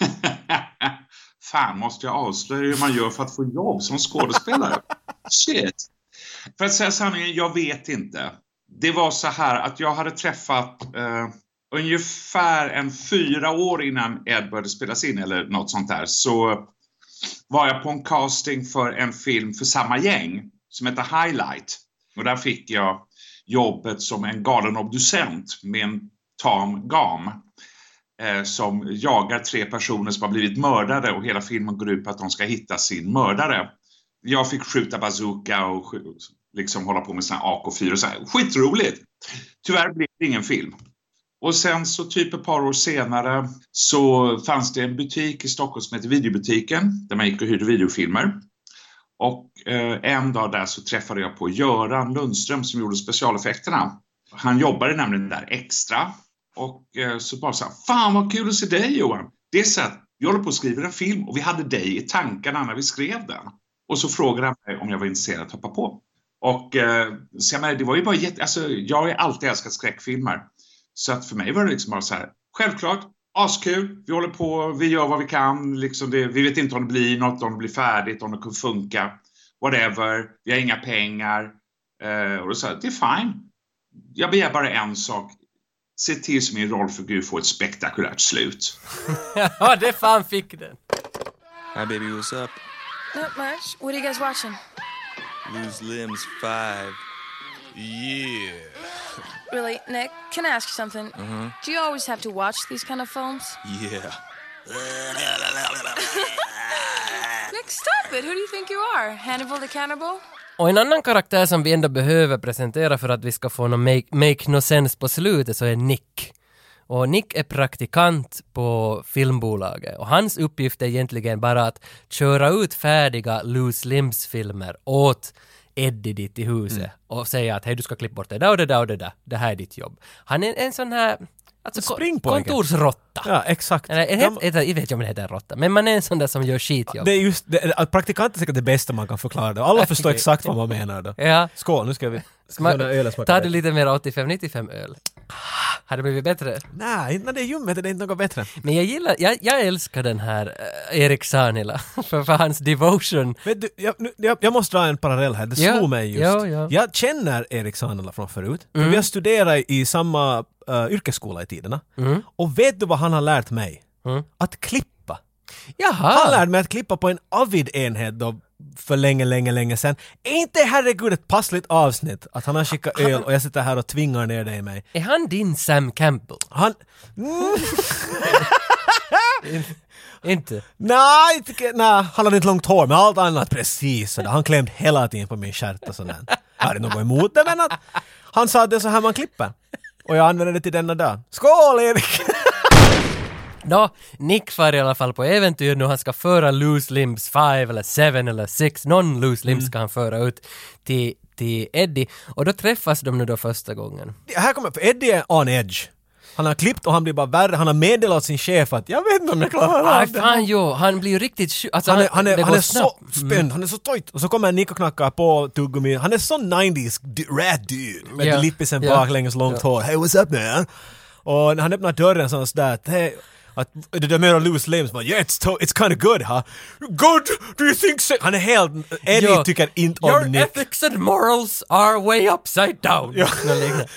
<laughs> Fan, måste jag avslöja hur man gör för att få jobb som skådespelare? <laughs> Shit! För att säga sanningen, jag vet inte. Det var så här att jag hade träffat eh, ungefär en fyra år innan Ed började spelas in eller något sånt där så var jag på en casting för en film för samma gäng som heter Highlight. Och där fick jag jobbet som en galen obducent med en tam gam eh, som jagar tre personer som har blivit mördade och hela filmen går ut på att de ska hitta sin mördare. Jag fick skjuta bazooka och liksom hålla på med såna här AK4 och så här. Skitroligt! Tyvärr blev det ingen film. Och sen så typ ett par år senare så fanns det en butik i Stockholm som hette Videobutiken där man gick och hyrde videofilmer. Och eh, en dag där så träffade jag på Göran Lundström som gjorde specialeffekterna. Han jobbade nämligen där extra. Och eh, så bara så här, fan vad kul att se dig Johan. Det är så att vi håller på att skriva en film och vi hade dig i tankarna när vi skrev den. Och så frågade han mig om jag var intresserad att hoppa på. Och eh, så jag menar, det var ju bara jätte, alltså jag har ju alltid älskat skräckfilmer. Så att för mig var det liksom bara så här, självklart, askul, vi håller på, vi gör vad vi kan, liksom det, vi vet inte om det blir något, om det blir färdigt, om det kommer funka, whatever, vi har inga pengar. Eh, och då sa jag, det är fine. Jag begär bara en sak, se till så min rollfigur får ett spektakulärt slut. <laughs> Ja, det fan fick den. Hi, baby. What's up? Not much. What are you guys watching? Loose limbs five. Yeah. <laughs> Really, Nick, can I ask you something? Uh-huh. Do you always have to watch these kind of films? Yeah. <laughs> Nick, stop it! Who do you think you are? Hannibal the cannibal? Och en annan karaktär som vi ändå behöver presentera för att vi ska få någon make, make no sense på slutet så är Nick. Och Nick är praktikant på filmbolaget och hans uppgift är egentligen bara att köra ut färdiga Loose Limbs-filmer åt Eddie dit i huset och säga att hej du ska klippa bort det där och det där och det där, det här är ditt jobb. Han är en sån här alltså, kontorsrotta. Ja, exakt. Eller, en, De- het, jag vet inte om det heter en råtta, men man är en sån där som gör skitjobb. det är just det, praktikant är säkert det bästa man kan förklara det. Alla förstår exakt vad man menar då. Ja. Skål, nu ska vi... Sma- den där ölen smakar tar du lite mer 85-95 öl? Hade det blivit bättre? Nej, inte när det är ljummet är det inte något bättre. Men jag gillar, jag, jag älskar den här uh, Erik Sanila <laughs> för, för hans devotion. Vet du, jag, nu, jag, jag måste dra en parallell här, det Ja, slog mig just. ja, ja. Jag känner Erik Sanela från förut. Mm. För vi har studerat i samma uh, yrkesskola i tiderna. Mm. Och vet du vad han har lärt mig? Att klippa. Jaha! Han lärde mig att klippa på en Avid-enhet då för länge, länge, länge sedan. Är inte herregud ett passligt avsnitt att han har skickat öl och jag sitter här och tvingar ner det i mig. Är han din Sam Campbell? Han... <laughs> Mm, Inte? nej, inte- nej, han hade inte långt hår men allt annat precis sådär. Han klämde hela tiden på min stjärt och sådär. Jag inte något emot det men att han sa att det är så här man klipper. Och jag använder det till denna dag. Skål Erik! Nå, Nick far i alla fall på äventyr nu. Han ska föra Loose Limbs 5 eller 7 eller 6. Någon Loose Limbs ska han föra ut till, till Eddie. Och då träffas de nu då första gången. här kommer, för Eddie är on edge. Han har klippt och han blir bara värre. Han har meddelat sin chef att jag vet inte om jag klarar av det. fan jo, han blir ju riktigt sjuk. Alltså, Han är, han är, det han är så spänd, han är så tajt. Och så kommer Nick och knackar på tuggummi. Han är så 90s d- rat dude. Med Ja, lippisen baklänges, långt hår. Hey what's up man? Och när han öppnar dörren så är han sådär att hey, att det där med att loose limbs, man, yeah it's, to- it's kind of good huh? Good? Do you think so? Han är helt, Eddie Ja. tycker inte Your om Nick. ethics and morals are way upside down. Ja.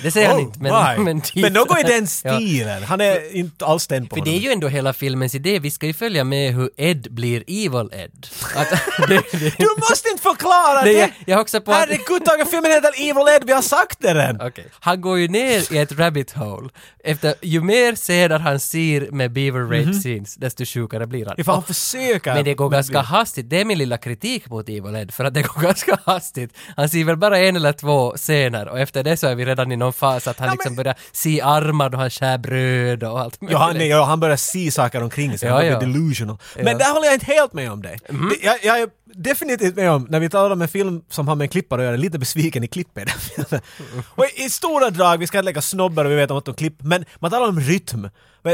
Det säger han Oh, inte, men, <laughs> men, typ. men något i den <laughs> stilen. Han är inte alls den på För det är honom. ju ändå hela filmens idé, vi ska ju följa med hur Ed blir Evil Ed. Att, <laughs> det, det, Du måste inte förklara det! jag- jag också på att- Herregud, Tage, filmen heter Evil Ed, vi har sagt det redan! Okej. Han går ju ner i ett rabbit hole. Efter, ju mer scener han ser med Beaver rape scenes, desto sjukare blir han. Ifall han försöker. Men det går ganska hastigt, det är min lilla kritik mot Evil Ed, för att det <laughs> går ganska hastigt. Han ser väl bara en eller två scener och efter det så är vi redan i någon fas att han Ja, liksom men- börjar se armar och han skär bröd och allt Ja, han, nej, ja, han börjar se saker omkring sig, Ja, han blir ja. delusional. Men Ja. Där håller jag inte helt med om dig. Det, jag, jag är definitivt med om, när vi talar om en film som har med en klippare att göra, lite besviken i klippet. <laughs> Och i, i stora drag, vi ska inte lägga snobbar och vi vet om att de klipp, men man talar om rytm.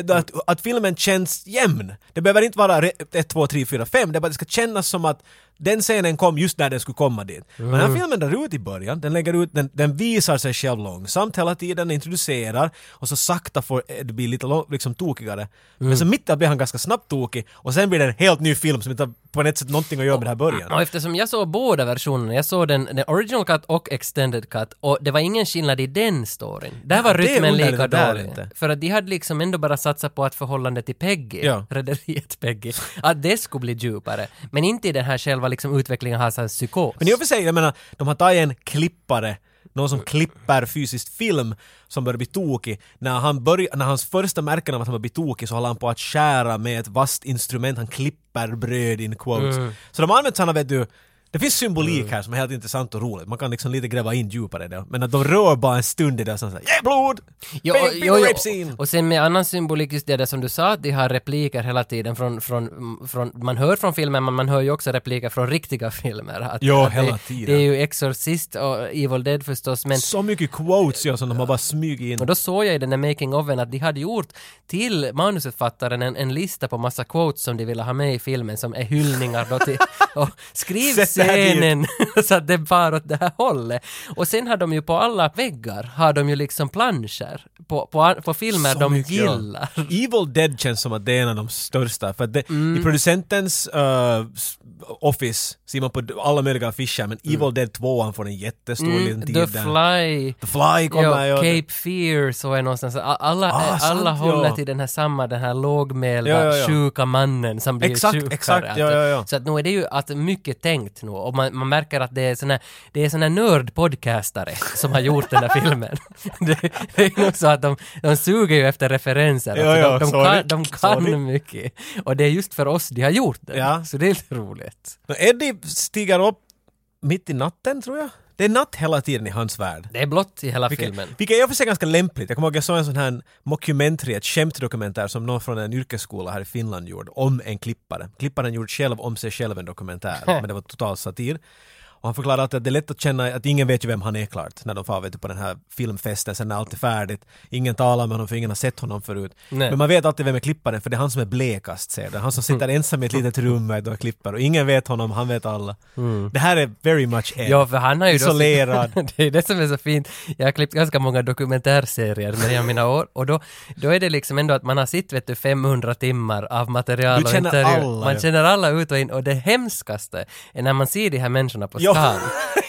Att, att filmen känns jämn. Det behöver inte vara 1, 2, 3, 4, 5, det bara det ska kännas som att den scenen kom just när den skulle komma dit. Men den här filmen drar ut i början, den lägger ut, den, den visar sig själv långsamt hela tiden, introducerar och så sakta får det bli lite lång- liksom tokigare. Men så mitt i blir han ganska snabbt tokig och sen blir det en helt ny film som inte har på något sätt någonting att göra med den här början. Och eftersom jag såg båda versionerna, jag såg den, den original cut och extended cut och det var ingen skillnad i den storyn. Där var rytmen lika dålig. inte. För att de hade liksom ändå bara satsat på att förhållandet till Peggy, Ja. rederiet Peggy, att det skulle bli djupare. Men inte i den här själva liksom utvecklingen av hans psykos. Men i och för sig, jag menar, de har tagit en klippare, någon som klipper fysiskt film som börjar bli tokig. När, han börjar, när hans första märken av att han börjar bli tokig så håller han på att skära med ett vasst instrument, han klipper bröd in quotes. Så de har använt sådana, vet du, det finns symbolik här som är helt intressant och roligt. Man kan liksom lite gräva in djupare det. Men att de rör bara en stund i det och sen såhär yeah blod! Jo, Big, big jo, jo, och sen med annan symbolik just det där som du sa, att de har repliker hela tiden från, från, från man hör från filmen men man hör ju också repliker från riktiga filmer. Att, Ja, att hela det, tiden. Det är ju Exorcist och Evil Dead förstås men Så mycket quotes ja, som de har bara smugit in. och då såg jag i den där making ofen att de hade gjort till manusförfattaren en, en lista på massa quotes som de ville ha med i filmen som är hyllningar då till <laughs> och skriv Scenen <laughs> så att det bar åt det här hållet. Och sen har de ju på alla väggar har de ju liksom planscher på, på, på filmer Så de mycket, ja. gillar. <laughs> Evil Dead känns som att det är en av de största. För att det, Mm. i producentens uh, office ser man på alla möjliga affischer men Evil Dead 2 får en jättestor liten tid Mm. The där. Fly, The Fly kommer ja, ju. Cape Fear så är någonstans, alla, Ah, alla sant, håller ja. till den här samma, den här lågmälda, Ja, ja, ja. sjuka mannen som blir Exakt, sjukare. exakt, ja, ja, ja. Så att nu är det ju att mycket tänkt nu och man, man märker att det är såna, det är såna nördpodcastare som har gjort den här <laughs> filmen. det, det är nog så att de, de suger ju efter referenser. Ja, Alltså, de, de sorry. kan, de kan Sorry. mycket. Och det är just för oss de har gjort det. Ja. Så det är lite roligt. Eddie stiger upp mitt i natten tror jag. Det är natt hela tiden i hans värld. Det är blått i hela Vilket, filmen. vilket är och för sig ganska lämpligt. Jag kommer ihåg jag såg en sån här mockumentary, ett skämtdokumentär som någon från en yrkesskola här i Finland gjorde om en klippare. Klipparen gjorde själv om sig själv en dokumentär, <laughs> men det var total satir. Och han förklarade att det är lätt att känna att ingen vet ju vem han är klart när de far vet du, på den här filmfesten sen när allt är färdigt. Ingen talar med honom för ingen har sett honom förut. Nej. Men man vet alltid vem är klipparen för det är han som är blekast ser du. Han som sitter ensam i ett litet rum du, och klipper och ingen vet honom, han vet alla. Det här är very much Ed. Ja, för han har ju då... Isolerad. <laughs> det är det som är så fint. Jag har klippt ganska många dokumentärserier med mina år och då, då är det liksom ändå att man har sett vet du 500 timmar av material Du och intervjuer. alla, Man ja. känner alla ut och in och det hemskaste är när man ser de här människorna på Ja. Stan.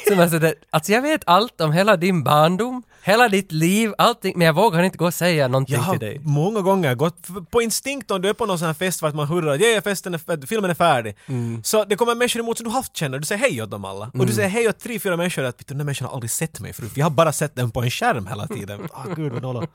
Som alltså, det, alltså jag vet allt om hela din barndom, hela ditt liv, allting, men jag vågar inte gå och säga någonting Jag har till dig. många gånger gått f- på instinkt om du är på någon sån här fest för att man hurrar ja, festen är, fär- filmen är färdig. Mm. Så det kommer människor emot som du haft känner, du säger hej åt dem alla. Och du säger hej åt tre, fyra människor att "Vet du, den här människan har aldrig sett mig förut, för jag har bara sett den på en skärm hela tiden. Ah, gud vad.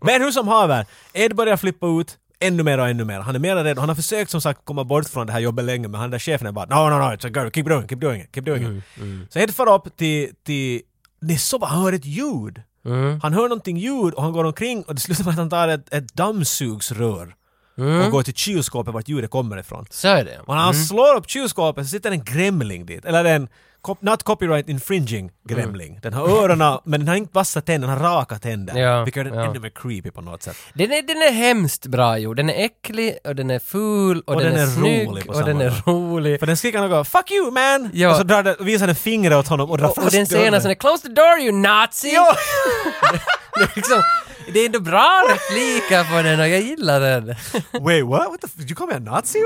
Men hur som haver, Ed börjar flippa ut, ännu mer och ännu mer. Han är mer rädd. Han har försökt som sagt komma bort från det här jobbet länge men han där chefen är bara no, no, no, it's a girl, keep doing, keep doing it, keep doing it. Så Ed far upp till, till, det är så bara, han hör ett ljud. Han hör någonting ljud och han går omkring och det slutar med att han tar ett, ett dammsugsrör och går till kylskåpet vart ljudet kommer ifrån. Så är det. Och när han slår upp kylskåpet så sitter en gremling dit, eller en cop- not copyright infringing gremling. Den har öronen, <laughs> men den har inte vassa tänder, den har raka tänder. Ja, vilket är ja. ännu mer creepy på något sätt. Den är, den är hemskt bra gjord. Den är äcklig och den är ful och, Och den, den är, snygg rolig på och den är rolig. För den skriker något “Fuck you man!” Ja. och så drar den, visar den fingret åt honom och drar Och, fast och den dörren. som är “Close the door you nazi!” Ja! <laughs> det, är liksom, det är ändå bra repliker på den och jag gillar den. Wait what? What the f- you call me a nazi?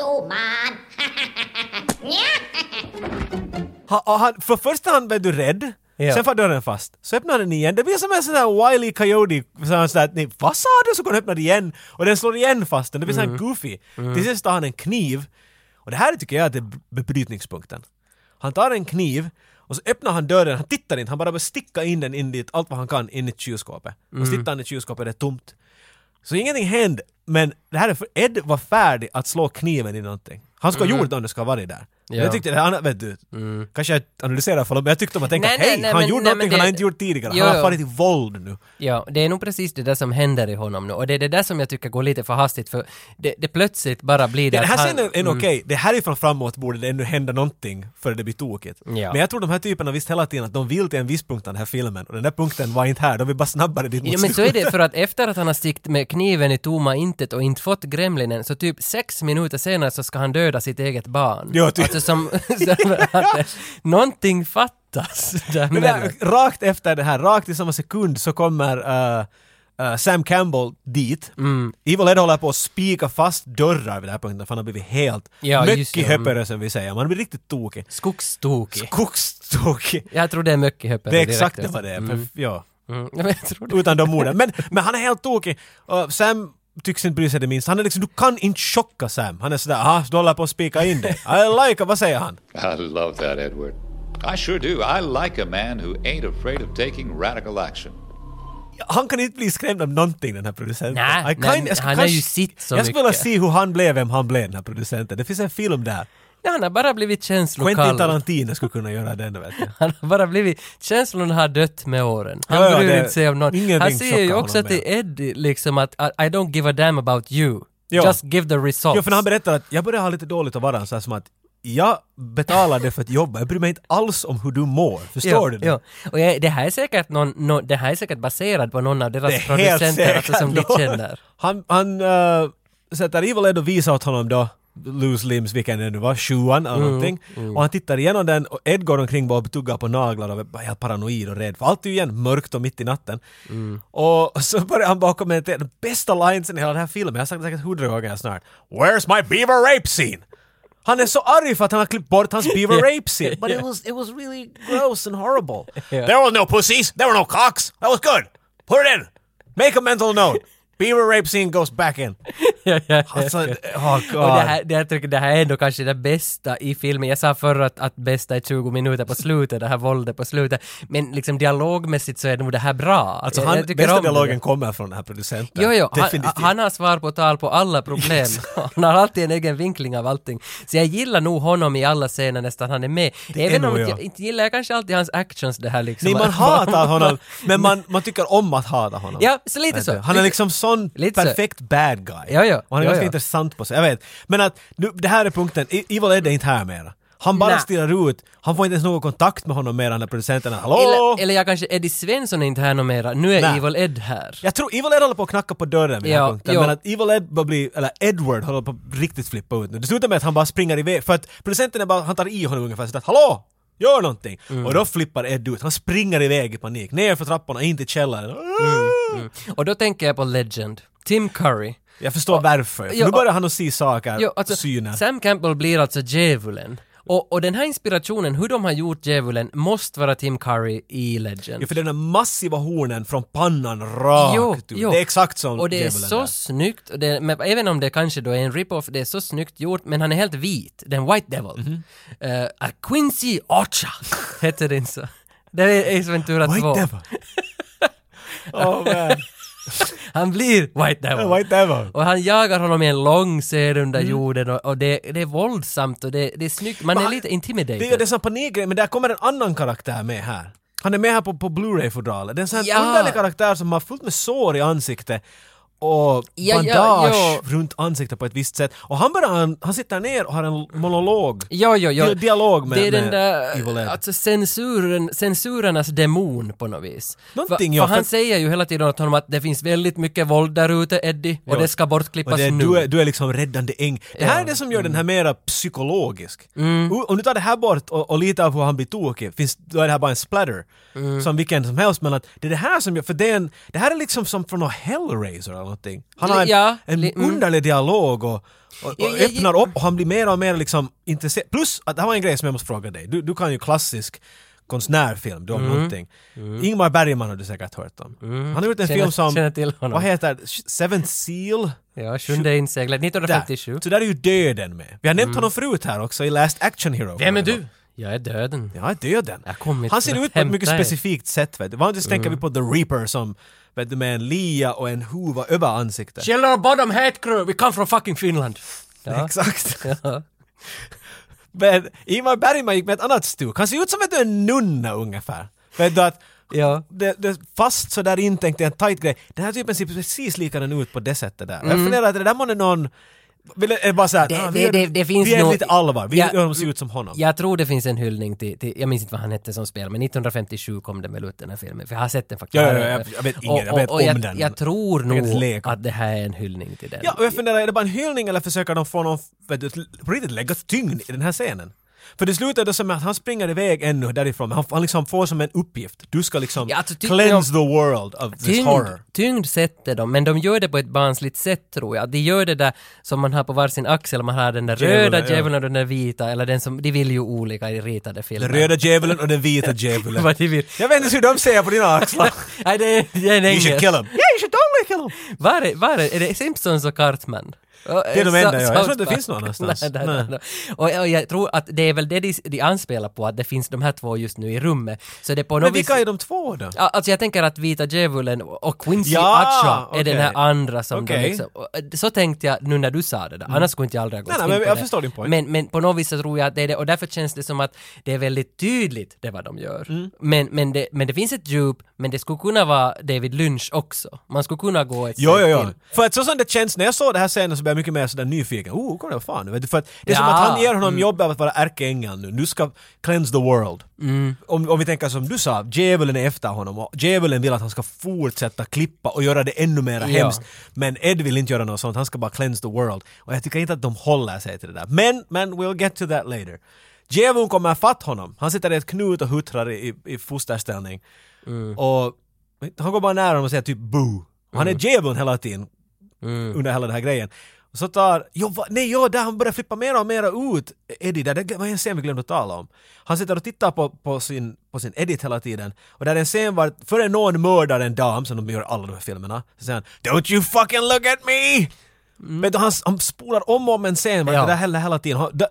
Fuck you, man. Ha, han, för första han blev du rädd, Ja. sen får dörren fast. Så öppnar den igen. Det blir som en sån där Wile E. Coyote, så han sådär, nej, vad sa du? Så går den öppna igen och den slår igen fast den. Det blir sån här goofy. Till sist tar han en kniv och det här tycker jag att är brytningspunkten. Han tar en kniv och så öppnar han dörren, han tittar inte, han bara börjar sticka in den in dit, allt vad han kan, in i kylskåpet. Och så tittar han i kylskåpet, det är tomt. Så ingenting hände, men det här är för Ed var färdig att slå kniven i någonting. Han ska ha gjort det om det ska ha varit där. Ja. Mm. Jag tyckte det andra, vet du, kanske jag analyserar för men jag tyckte om att tänka Nej, hej, nej, han men- gjorde nej, någonting men han har det- inte gjort tidigare. Jo, han har farit till våld nu. Ja, det är nog precis det där som händer i honom nu och det är det där som jag tycker går lite för hastigt för det, det plötsligt bara blir det Den här att han- scenen är mm. okej, det härifrån framåt borde det ännu hända någonting för det blir tokigt. Ja. Men jag tror de här typerna visste hela tiden att de vill till en viss punkt av den här filmen och den där punkten var inte här, de vill bara snabbare dit mot Ja, men så är det för att efter att han har stickt med kniven i tomma intet och inte fått gremlinen så typ sex minuter senare så ska han döda sitt eget barn. Ja, ty- Alltså som, <laughs> som att någonting fattas där, rakt efter det här, rakt i samma sekund så kommer uh, uh, Sam Campbell dit. Mm. Evil Ed håller på att spika fast dörrar vid den här punkten för han har blivit helt Ja, höppare som vi säger. Man blir riktigt tokig. Skogstokig. Skogstokig. Jag tror det är mycket höppare Det är exakt det vad det är. alltså. Perf- Ja. Mm. <laughs> Mm. Utan de orden. Men, men han är helt tokig. Och Sam tycks inte bry sig det minst. Han är liksom, du kan inte chocka Sam. Han är sådär, aha, du håller på att spika in det. I like it, vad säger han? <laughs> I love that, Edward. I sure do. I like a man who ain't afraid of taking radical action. Han kan inte bli skrämd av någonting den här producenten. Nej, jag skulle han har ju kanske- sitt så Jag skulle vilja mycket. se hur han blev vem han blev den här producenten. Det finns en film där. Ja, han har bara blivit Quentin känslokall. Tarantino skulle kunna göra den vet. Han har bara blivit, känslorna har dött med åren. Han Ja, ja, bryr det- inte sig om någon. Han säger ju också till Eddie liksom att I, don't give a damn about you. Ja. Just give the results. Jo, för när han berättar att jag börjar ha lite dåligt att vara så här som att jag betalar det för att jobba, jag bryr mig inte alls om hur du mår. Förstår du det? Ja. Och jag, det här är säkert någon, nå- det här är säkert baserat på någon av deras Det producenter alltså, som de känner. Han, han uh, sätter Evil Ed och visar åt honom då Loose Limbs, vilken det nu var, sjuan eller någonting. Och han tittar igenom den och Ed går omkring bara och tuggar på naglar och är helt paranoid och rädd. För allt är ju igen mörkt och mitt i natten. Och så börjar han bara kommentera den bästa linesen i hela den här filmen. Jag har sagt det säkert hundra gånger snart. Where's my beaver rape scene? Han är så arg för att han har klippt bort hans beaver <laughs> rape scene. But it was, it was really gross and horrible. <laughs> There was no pussies, there were no cocks. That was good. Put it in. Make a mental note. Beaver rape scene goes back in. <laughs> ja, ja, Alltså, ja. oh god. Och det här, det, jag tycker det här är ändå kanske det bästa i filmen. Jag sa förr att, att bästa är 20 minuter på slutet, det här våldet på slutet. Men liksom dialogmässigt så är nog det här bra. Alltså han, jag bästa om det. dialogen kommer från den här producenten. Jo, jo, han, han har svar på tal på alla problem. <laughs> han har alltid en egen vinkling av allting. Så jag gillar nog honom i alla scener nästan han är med. är Även om jag. inte gillar jag kanske alltid hans actions det här liksom. Nej, man <laughs> hatar honom, men man, man tycker om att hata honom. Ja, så lite så. Han är liksom sån lite så. perfekt bad guy. Ja, ja. Och han är Ja, ganska ja. intressant på sig, jag vet. Men att, nu, det här är punkten, Evil Ed är inte här mera. Han bara stirrar ut, han får inte ens någon kontakt med honom mer än när producenten Hallå! Eller, eller jag kanske, Eddie Svensson är inte här någon mera. Nu är Nej. Evil Ed här. Jag tror Evil Ed håller på att knacka på dörren vid den här Ja, punkten, ja. men att Evil Ed börjar bli, eller Edward håller på att riktigt flippa ut nu. Det slutar med att han bara springer iväg, för att producenten är bara, han tar i honom ungefär sådär Hallå! Gör någonting! Mm. Och då flippar Ed ut, han springer iväg i panik, ner för trapporna, in till källaren. Mm. Och då tänker jag på Legend. Tim Curry. Jag förstår varför. För ja, nu börjar han att se saker, Jo, alltså, syner. Sam Campbell blir alltså djävulen. Och, och den här inspirationen, hur de har gjort djävulen, måste vara Tim Curry i Legend. Ja, för den där massiva hornen från pannan rakt ut. Det är exakt som Och det är så där. snyggt, och det, men även om det kanske då är en rip-off, det är så snyggt gjort, men han är helt vit. Den White Devil. Mhm. Eh, a Quincy Ocha, heter den så. Det är Ace Ventura 2. White Devil. <laughs> oh man. <laughs> Han blir White Devil. White Devil. Och han jagar honom i en lång serie under Mm. jorden och, och det, det är våldsamt och det, det är snyggt. Man Men är han- lite intimidated. Det är det som panikgrej, men där kommer en annan karaktär med här. Han är med här på, på Blu-ray-fodralet. Det är en sån här Ja. underlig karaktär som har fullt med sår i ansiktet och Ja, bandage ja, ja. runt ansiktet på ett visst sätt. Och han bara, han, han sitter ner och har en monolog. Jo, jo. Di- dialog med- Det är den med där, Evil Ed. alltså censuren, censurernas demon på något vis. Någonting, för, ja, för han för- säger ju hela tiden åt honom att det finns väldigt mycket våld där ute, Eddie, och Ja. det ska bortklippas det, nu. du, är, du är liksom räddande äng. Det här Ja. är det som gör den här mera psykologisk. Mm. Om du tar det här bort och, och lite av hur han blir tokig, finns, då är det här bara en splatter. Mm. Som vilken som helst, men att det är det här som gör, för det, är en, det här är liksom som från någon Hellraiser någonting. Han har en, Ja, en li- mm. underlig dialog och, och, och öppnar upp och han blir mer och mer liksom intresserad. Plus att det här var en grej som jag måste fråga dig. Du, du kan ju klassisk konstnärfilm, du om Mm. någonting. Ingmar Bergman har du säkert hört om. Han har gjort en Känner- film som, vad heter? Seventh Seal? Ja, Sjunde inseglet, 1957. Där. Så där är ju döden med. Vi har nämnt honom förut här också i Last Action Hero. Mm. Vem är du? Jag är döden. Jag är döden. Jag Han ser ut på ett mycket specifikt sätt. Vet du. Vanligtvis tänker vi på The Reaper som vet du, med en lia och en huva över ansiktet. Killer bottom head crew, we come from fucking Finland. Ja. Exakt. <laughs> Ja. Men Ingmar Bergman gick med ett annat stuk. Han ser ut som en nunna ungefär. Vet du att Ja. det, det fast så där intänkt är en tight grej. Den här typen ser precis likadan ut på det sättet där. Mm. Jag funderar att det där måste någon det bara såhär, Det- ah, det- vi är, det- det finns vi är nog- lite allvar, vi Ja, gör dem se ut som honom. Jag tror det finns en hyllning till, till, jag minns inte vad han hette som spel, men 1957 kom den väl ut den här filmen, för jag har sett den faktiskt. Ja, ja, ja, jag- jag vet ingen, jag vet om jag, den. Jag tror nog att det här är en hyllning till den. Ja, och jag funderar, är det bara en hyllning eller försöker de få någon, vet du, på riktigt lägga tyngd i den här scenen? För det slutar då som med att han springer iväg ännu därifrån, han, han liksom får som en uppgift. Du ska liksom Ja, alltså, cleanse the world of this Tyngd, horror. tyngd sätter de, men de gör det på ett barnsligt sätt tror jag. De gör det där som man har på varsin axel, man har den där Djävulen, röda ja. djävulen och den där vita, eller den som, de vill ju olika i ritade filmer. Den röda djävulen och den vita djävulen. <laughs> Vad de vill. jag vet inte hur de ser på dina axlar. <laughs> Nej, det är, det är en you should engelsk. kill him. Yeah, you should him. Var är, var är, är det Simpsons och Cartman? Det är de enda, ja. Jag tror inte det finns någon annanstans. <laughs> Nej, nej, Nej. Och, och jag tror att det är väl det de, de anspelar på, att det finns de här två just nu i rummet. Så det på Men något vis... vilka är de två då? Alltså jag tänker att Vita Djävulen och Quincy Ja, Acha är den här andra som Okej. de liksom... eh, Så tänkte jag nu när du sa det där, annars skulle inte jag aldrig ha gått Nej, nej, in på jag det. förstår din poäng. Men, men på något vis så tror jag att det är det, och därför känns det som att det är väldigt tydligt det vad de gör. Mm. Men, men, det, men det finns ett djup, men det skulle kunna vara David Lynch också. Man skulle kunna gå ett Jo, jo, steg jo. till. För att så som det känns, när jag såg det här scenen så blev jag mycket mer sådär nyfiken. Oh, kolla vad fan. Vet du, för att det är som Ja, att han ger honom mm. jobb av att vara ärkeängel nu. Du ska cleanse the world. Mm. Om, om vi tänker som du sa, djävulen är efter honom och djävulen vill att han ska fortsätta klippa och göra det ännu mer Ja. hemskt. Men Ed vill inte göra något sånt, han ska bara cleanse the world. Och jag tycker inte att de håller sig till det där. Men, men we'll get to that later. Djävulen kommer fatt honom. Han sitter i ett knut och huttrar i, i fosterställning. Mm. Och han går bara nära honom och säger typ boo. Han är djävulen hela tiden Mm. under hela den här grejen. Och så tar, jo, va, nej, jo, där han börjar flippa mer och mer ut Eddie, där, det var en scen vi glömde att tala om. Han sitter och tittar på, på, sin, på sin Edit hela tiden och där är en scen var, före någon mördar en dam, som de gör alla de här filmerna, så säger han “Don't you fucking look at me!” Vet du, han, han spolar om och om en scen, Mm. Ja. det där hela, hela tiden. Han, det,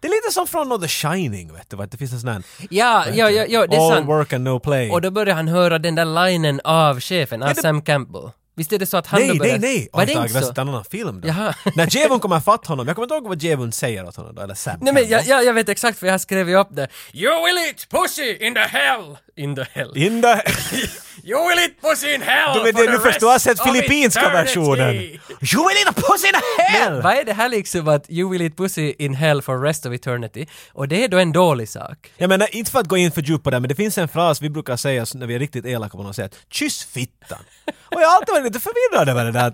det är lite som från The Shining, vet du, det finns en sån här Ja, ja, ja, ja, det är All sant. work and no play. Och då börjar han höra den där linen av chefen, av Ja, det- Sam Campbell. Visst är det så att han nej, då börjar... nej, nej! Var det inte så? en annan film då. Jaha. När djävulen <laughs> kommer fatt honom, jag kommer inte ihåg vad djävulen säger åt honom då, eller Sam Nej men jag, jag, jag vet exakt för jag har skrivit upp det. You will eat pussy in the hell! In the hell. In the... <laughs> You will eat pussy in hell Du the du förstår, har sett filippinska versionen. You will eat pussy in hell! Vad är det här liksom att you will eat pussy in hell for rest of eternity? Och det är då en dålig sak. Jag menar, inte för att gå in för djupt på det, men det finns en fras vi brukar säga när vi är riktigt elaka på något sätt. Kyss fittan. Och jag har alltid varit lite förvirrad över det där.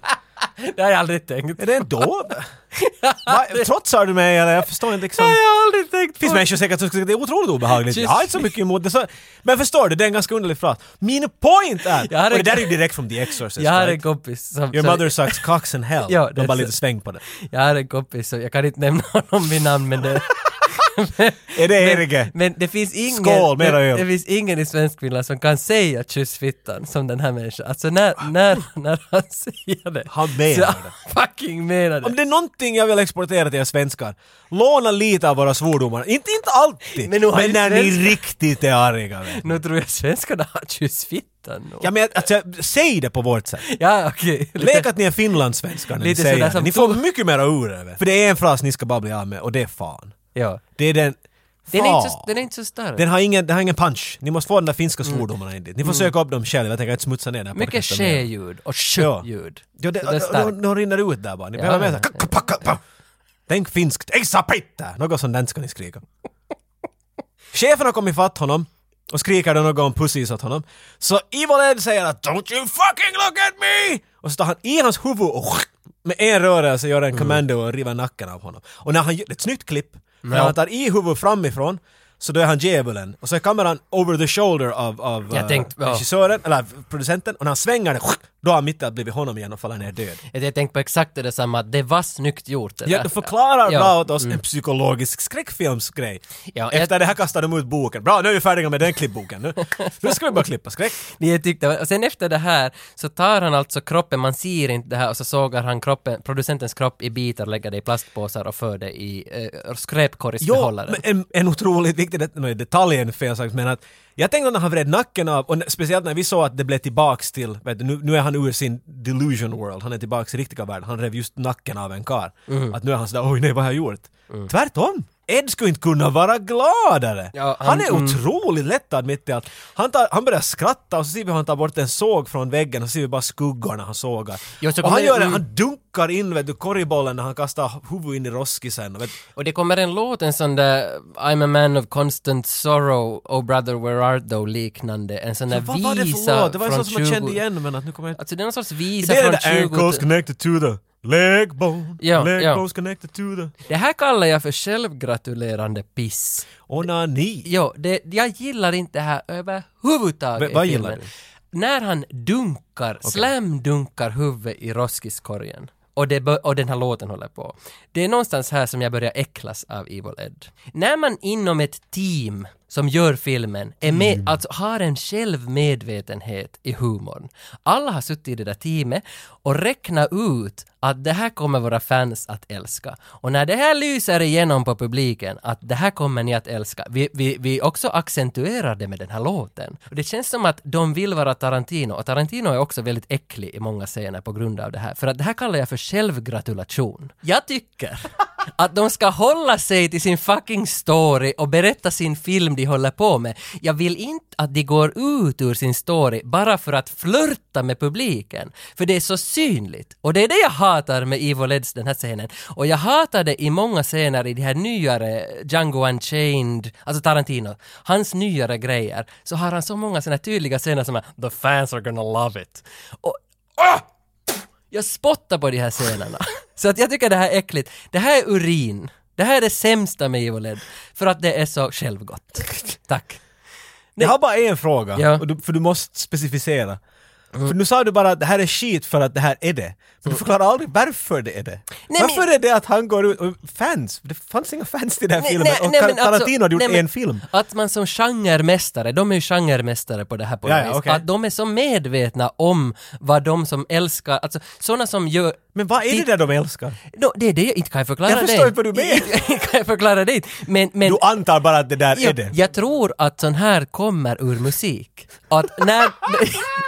Det har jag aldrig tänkt. Är det en? <laughs> Va, Trotsar du mig eller? Jag förstår inte liksom. Det har jag aldrig tänkt Det finns på. människor säkert som tycker det är otroligt obehagligt. Jag har inte så mycket emot det. Så, men förstår du, det är en ganska underlig fras. Min point är, Jag har och det där är ju direkt från The Exorcist. Jag har en kompis som... Your som- mother sucks cocks in hell. Ja, De det- bara lite sväng på det. Jag har en kompis, så jag kan inte nämna honom vid namn men det... <laughs> Är det Erige? Men det finns ingen, Skål, mera det, öl. det finns ingen i Svenskfinland som kan säga kyssfittan som den här människan. Alltså när, när, när han säger det. Han menar det. <laughs> fucking menar Om det. det är någonting jag vill exportera till er svenskar, låna lite av våra svordomar. Inte, inte alltid, Men ju när ni riktigt är arga. Nu tror jag svenskarna har kyssfittan nu. Ja men alltså, säg det på vårt sätt. Ja, okej. Lite- Lek att ni är finlandssvenskar när ni säger det. Ni får mycket mera ur det. För det är en fras ni ska bara bli av med och det är fan. Ja. Det är den... Den är, inte så, den är inte så stark. Den har ingen, den har ingen punch. Ni måste få de där finska svordomarna in dit. Ni får söka upp dem själva, jag tänker inte smutsa ner den här Mycket mer. ske-ljud och sh-ljud. Ja, det, de, de rinner ut där bara. Ni Ja, behöver ja, såhär... Tänk finskt. Något sånt där ska ni skrika. <laughs> Chefen har kommit fatt honom och skriker då något om pussies åt honom. Så Evil Ed säger att “Don't you fucking look at me!” och så tar han i hans huvud och med en rörelse gör en kommando och river nacken av honom. Och när han gör, ett snyggt klipp, när Ja. han tar i huvudet framifrån så då är han djävulen och så är kameran over the shoulder av, av Jag eh, tänkte- ja. regissören, eller producenten och när han svänger den då har han mitt i att blivit honom igen och faller ner död. Jag tänkte på exakt det samma, det var snyggt gjort det Ja, du förklarar Ja. bra åt oss Mm. en psykologisk skräckfilmsgrej. Ja, Efter jag- det här kastar de ut boken. Bra, nu är vi färdiga med den klippboken. Nu, nu ska vi bara klippa skräck. <laughs> Jag tyckte, och sen efter det här så tar han alltså kroppen, man ser inte det här och så sågar han kroppen, producentens kropp i bitar, lägger det i plastpåsar och för det i eh, Jo, skräpkorgsbehållaren. men en, en otroligt viktig det, nu är detaljen fel sagt, men att jag tänkte när han vred nacken av, och speciellt när vi såg att det blev tillbaks till, vet du, nu, nu är han ur sin delusion world, han är tillbaks i riktiga världen, han rev just nacken av en kar. Mm. Att nu är han sådär, oj nej vad har jag gjort? Tvärtom! Ed skulle inte kunna vara gladare! Ja, han, han- är mm. otroligt lättad mitt i allt. Han, tar, han börjar skratta och så ser vi hur han tar bort en såg från väggen och så ser vi bara skuggorna han sågar. Jo, så och han gör det, mm. han dunkar in vet du, korgbollen när han kastar huvudet in i roskisen. Vet, Och det kommer en låt, en sån där I'm a man of constant sorrow, Oh brother where art thou liknande, en sån där vad var det visa för låt? Det var en från sån som man kände 20 igen men att nu kommer jag. Alltså det är någon sorts visa Det är från det där 20 ankles connected to the leg bone. Ja, leg ja. bones connected to the... Det här kallar jag för självgratulerande piss. Onani. Jo, det, jag gillar inte det här överhuvudtaget Men vad gillar du? När han dunkar, slamdunkar huvudet i roskiskorgen och, det, och den här låten håller på. Det är någonstans här som jag börjar äcklas av Evil Ed. När man inom ett team som gör filmen är med, Mm. alltså har en självmedvetenhet i humorn. Alla har suttit i det där teamet och räknat ut att det här kommer våra fans att älska. Och när det här lyser igenom på publiken att det här kommer ni att älska, vi, vi, vi också accentuerar det med den här låten. Och det känns som att de vill vara Tarantino och Tarantino är också väldigt äcklig i många scener på grund av det här. För att det här kallar jag för självgratulation. Jag tycker att de ska hålla sig till sin fucking story och berätta sin film de håller på med. Jag vill inte att de går ut ur sin story bara för att flörta med publiken. För det är så synligt. Och det är det jag hatar med Evil Eds den här scenen. Och jag hatar det i många scener i de här nyare Django Unchained, alltså Tarantino, hans nyare grejer, så har han så många sådana tydliga scener som är “The fans are gonna love it”. Och oh! Jag spottar på de här scenerna. <laughs> Så att jag tycker det här är äckligt. Det här är urin. Det här är det sämsta med Evil Ed. För att det är så självgott. Tack. Jag har bara en fråga, Ja. Och du, för du måste specificera. För nu sa du bara att det här är skit för att det här är det. Men du förklarar aldrig varför det är det. Nej, varför men- är det att han går ut och fans? Det fanns inga fans till den här filmen och men Tarantino alltså- hade gjort nej, men en film. Att man som genremästare, de är ju genremästare på det här på Ja, ja, okej. Att de är så medvetna om vad de som älskar, alltså sådana som gör... Men vad är det där de älskar? No, det är det, inte kan jag förklara Jag det. förstår inte vad du <laughs> menar. Kan jag förklara det. Men, men Du antar bara att det där Ja, är det. jag tror att sån här kommer ur musik. Att när...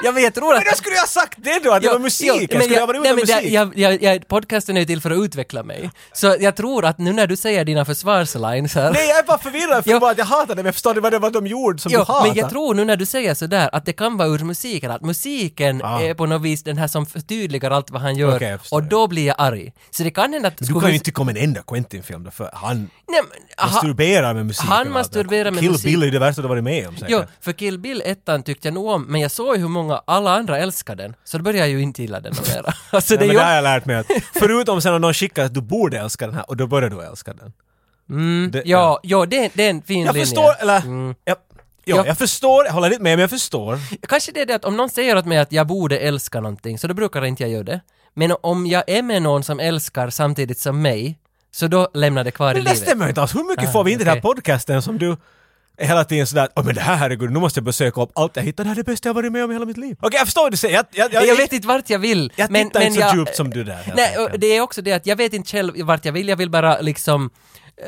ja, <laughs> men jag tror att... Men då skulle jag ha sagt det då, att det Ja, var musik! ja, jag skulle ha varit nej, utan men musik. Jag, jag, jag, podcasten är ju till för att utveckla mig. Så jag tror att nu när du säger dina försvarslines här... Nej, jag är bara förvirrad för Ja. bara att jag hatar det, men jag förstår inte vad det var de gjorde som Jo, du hatar. men jag tror nu när du säger sådär att det kan vara ur musiken, att musiken Ah. är på något vis den här som förtydligar allt vad han gör jag förstår. och då blir jag arg. Så det kan hända att... Du kan ju inte tycka om en enda Quentin-film då, för han Nej, men, masturberar med musik. han det. masturberar med Kill musik. Bill är det värsta du varit med om säkert. Jo, för Kill Bill ettan tyckte jag nog om, men jag såg ju hur många alla andra älskar den, så då började jag ju inte gilla den mera. <laughs> Alltså Ja, det är men det har jag lärt mig att, förutom sen om någon skickar att du borde älska den här och då börjar du älska den. Mm, det- ja, ja, det, är- det är en fin Jag linje. förstår, eller, Mm. jag, ja, Ja. jag förstår, jag håller inte med men jag förstår. Kanske det är det att om någon säger åt mig att jag borde älska någonting, så då brukar inte jag göra det. Men om jag är med någon som älskar samtidigt som mig, Så då lämnar det kvar i Men det livet. stämmer inte alls. Hur mycket Ah, får vi inte i den här podcasten som du hela tiden sådär åh men det här herregud, nu måste jag besöka upp allt jag hittar, det här är det bästa jag varit med om i hela mitt liv. Okej, jag förstår vad du säger. Jag, jag, jag, Jag vet inte vart jag vill. jag men, tittar men inte så jag, djupt som du där. Nej, och det är också det att jag vet inte själv vart jag vill, jag vill bara liksom eh,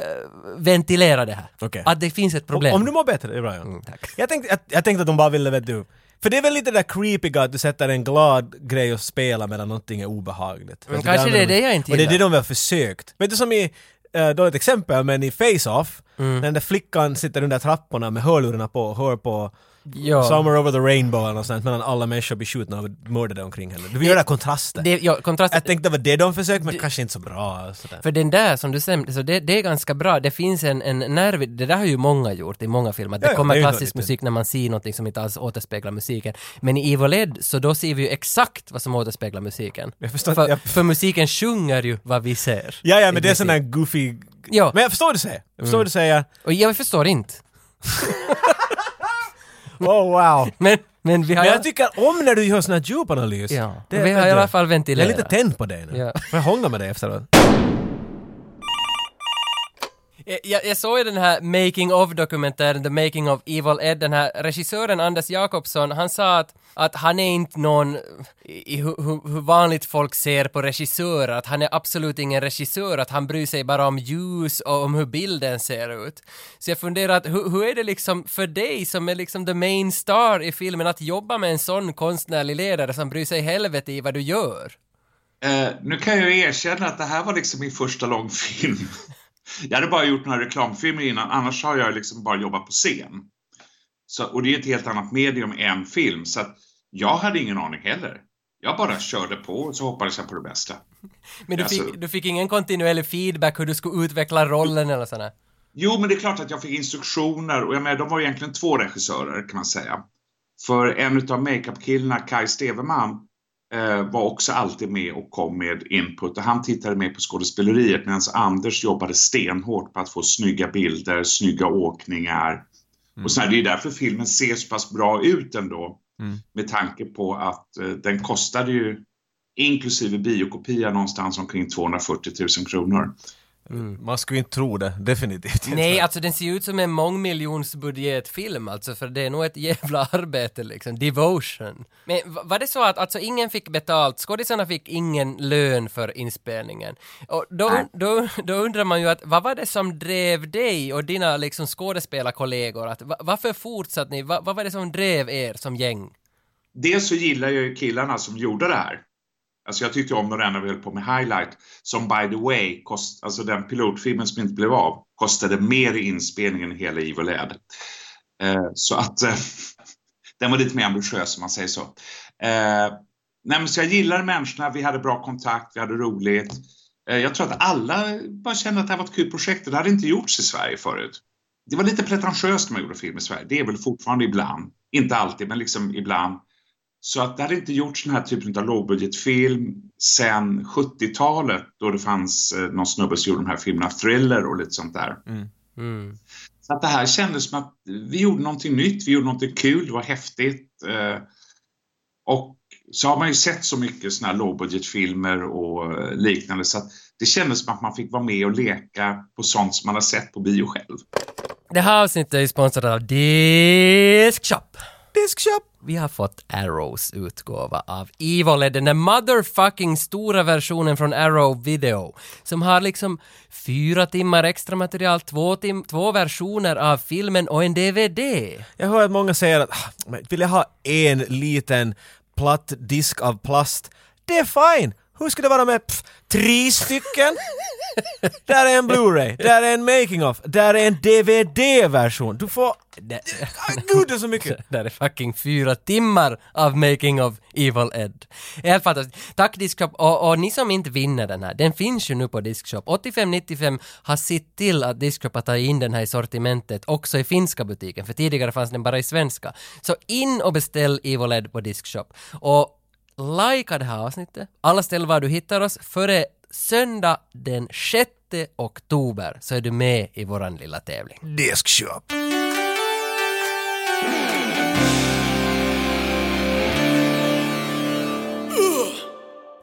ventilera det här. Okej. Att det finns ett problem. Om, om du mår bättre, det är bra. Ja. Mm, tack. Jag, tänkte, jag, jag tänkte att de bara ville, vet du, för det är väl lite det där creepiga att du sätter en glad grej och spelar medan någonting är obehagligt. Men du, kanske det är det jag inte Och det är det gillar. de har försökt. Vet du som i, äh, dåligt exempel, men i Face-Off, Mm. när den där flickan sitter under trapporna med hörlurarna på och hör på Ja. Somewhere over the rainbow eller något sånt medan alla människor blir skjutna av mördade omkring henne. Du vill göra kontraster. Det, ja, kontrast, Jag tänkte det var det de försökte men kanske inte så bra. Sådär. För den där som du säger, så det, det är ganska bra. Det finns en, en nerv, det där har ju många gjort i många filmer. Det Ja, kommer det ju klassisk musik när man ser någonting som inte alls återspeglar musiken. Men i Evil Ed så då ser vi ju exakt vad som återspeglar musiken. Förstår- för, jag- för musiken sjunger ju vad vi ser. Ja, ja, men det är sån där goofy... Ja. Men jag förstår vad du säger. Jag förstår vad du säger. Och jag förstår inte. <laughs> Oh wow. Men, men vi har... Men jag tycker om när du gör sån här djupanalys. Ja, Det är- vi har i alla fall Jag är ventilerat. lite tänd på dig nu. Ja. Får jag hångla med dig efteråt? Eh, jag, jag, såg ju den här Making of-dokumentären, The Making of Evil Ed, den här regissören Anders Jakobsson, han sa att, att han är inte någon, i, i hur, hur- vanligt folk ser på regissörer, att han är absolut ingen regissör, att han bryr sig bara om ljus och om hur bilden ser ut. Så jag funderar att hur, hur är det liksom för dig som är liksom the main star i filmen att jobba med en sån konstnärlig ledare som bryr sig helvete i vad du gör? Uh, nu kan jag ju erkänna att det här var liksom min första långfilm. Jag hade bara gjort några reklamfilmer innan, annars har jag liksom bara jobbat på scen. Så, och det är ett helt annat medium än film, så att jag hade ingen aning heller. Jag bara körde på och så hoppades jag på det bästa. <laughs> Men du Alltså- fick, du fick ingen kontinuerlig feedback hur du skulle utveckla rollen eller sådär? Jo, men det är klart att jag fick instruktioner och jag med, de var egentligen två regissörer kan man säga. För en utav makeup-killarna, Kai Steverman, eh, var också alltid med och kom med input och han tittade mer på skådespeleriet medan Anders jobbade stenhårt på att få snygga bilder, snygga åkningar. Och så här, det är därför filmen ser så pass bra ut ändå. Med tanke på att eh, den kostade ju inklusive biokopia någonstans omkring 240 000 kronor. Man skulle inte tro det, definitivt inte. Nej, <laughs> alltså den ser ju ut som en mångmiljonsbudgetfilm alltså, för det är nog ett jävla <laughs> arbete liksom. Devotion. Men va- var det så att alltså ingen fick betalt, skådisarna fick ingen lön för inspelningen? Och då, Nej. då, då undrar man ju att vad var det som drev dig och dina liksom skådespelarkollegor? Att, va, varför fortsatte ni? Va, vad var det som drev er som gäng? Dels så gillar jag ju killarna som gjorde det här. Alltså jag tyckte om den när vi höll på med Highlight. Som by the way, kost, alltså den pilotfilmen som inte blev av, kostade mer i inspelningen än hela Evil Ed. Eh, så att eh, <laughs> den var lite mer ambitiös om man säger så. Eh, nej, men så jag gillade människorna, vi hade bra kontakt, vi hade roligt. Eh, jag tror att alla bara kände att det här var ett kul projekt och det hade inte gjorts i Sverige förut. Det var lite pretentiöst när man gjorde film i Sverige. Det är väl fortfarande ibland. Inte alltid, men liksom ibland. Så att det hade inte gjorts den här typen av lågbudgetfilm sen 70-talet då det fanns eh, någon snubbe som gjorde de här filmerna Thriller och lite sånt där. Mm. Så att det här kändes som att vi gjorde någonting nytt, vi gjorde någonting kul, det var häftigt. Eh, och så har man ju sett så mycket såna här lågbudgetfilmer och eh, liknande så att det kändes som att man fick vara med och leka på sånt som man har sett på bio själv. Det här avsnittet är sponsrat av Diskshop. Diskshop! Vi har fått Arrows utgåva av Evil den där motherfucking stora versionen från Arrow Video, som har liksom fyra timmar extra material, två, tim- två versioner av filmen och en DVD. Jag hör att många säger att "Ah, vill jag ha en liten platt disk av plast? Det är fine! Hur ska det vara med pff, tre stycken? där är en Blu-ray, där är en making of, där är en DVD-version. Du får... Gud, det är så mycket! <laughs> där är fucking fyra timmar av Making of Evil Ed. Helt fantastiskt. Tack Diskshop och, och ni som inte vinner den här, den finns ju nu på Diskshop. 8595 har sett till att Diskshop har tagit in den här i sortimentet också i finska butiken, för tidigare fanns den bara i svenska. Så in och beställ Evil Ed på Diskshop. Och likea det här avsnittet, alla ställen var du hittar oss, före söndag den 6 oktober så är du med i våran lilla tävling. Diskshop!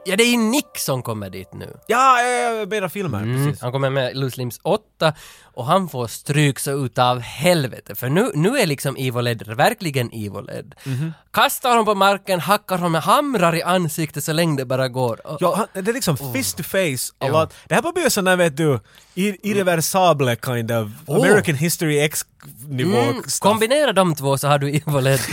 Ja, det är Nick som kommer dit nu. Ja, ja, mera filmer. Mm, Precis. han kommer med Loose Limbs 8 och han får stryk så utav helvete för nu, nu är liksom Evil Ed verkligen Evil Ed. Mhm. Kastar honom på marken, hackar honom med hamrar i ansiktet så länge det bara går. Och- Ja, han, det är liksom face to face. a lot. Det här bara blir sån där vet du, ir- irreversible kind of Oh. American History X-nivå Mm, stuff. kombinera de två så har du Evil Ed. <laughs>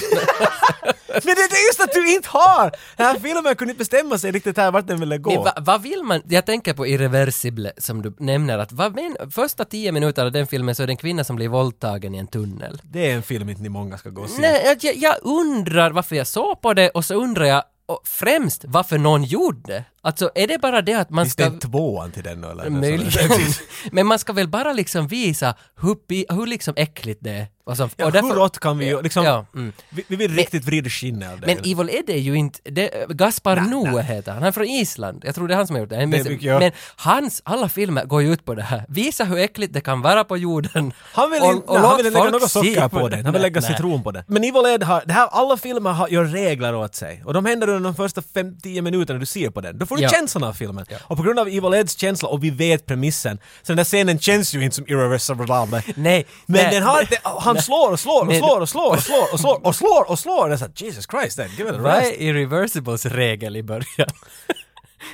<laughs> Men det är just att du inte har! Den här filmen kunde inte bestämma sig riktigt här vart den ville gå. Men va, vad vill man? Jag tänker på Irreversible som du nämner att vad men, första tio minuter av den filmen så är det en kvinna som blir våldtagen i en tunnel. Det är en film inte ni många ska gå och se. Nej, jag- jag, jag undrar varför jag såg på det och så undrar jag och främst varför någon gjorde det. Alltså är det bara det att man Finns ska... det en tvåan till den eller? Möjligen. <laughs> Men man ska väl bara liksom visa hur, hur liksom äckligt det är. Och, så, Ja, och därför- hur rått kan vi ju liksom... Ja, mm. vi, vi vill riktigt vrida skinnet av det. Men Evil Ed är ju inte, det, Gaspar Noé heter han, han är från Island, jag tror det är han som har gjort det. Men, mycket, ja. men hans, alla filmer går ju ut på det här, visa hur äckligt det kan vara på jorden. Han vill Och- och nej, låt han vill lägga något socker på det. det. Han vill lägga nej. citron på det. Men Evil Ed har, det här, alla filmer har, gör regler åt sig. Och de händer under de första 5-10 minuterna du ser på den. Då får du Ja. känslan av filmen. Och på grund av Evil Eds känsla, och vi vet premissen, så den där scenen känns ju inte som irreversible. Nej, Men nej, den har, nej. han slår och slår och Men- slår och slår och slår och slår och slår och slår. Det är såhär, Jesus Christ, then, give it a Vad rest. är Irreversibles regel i början?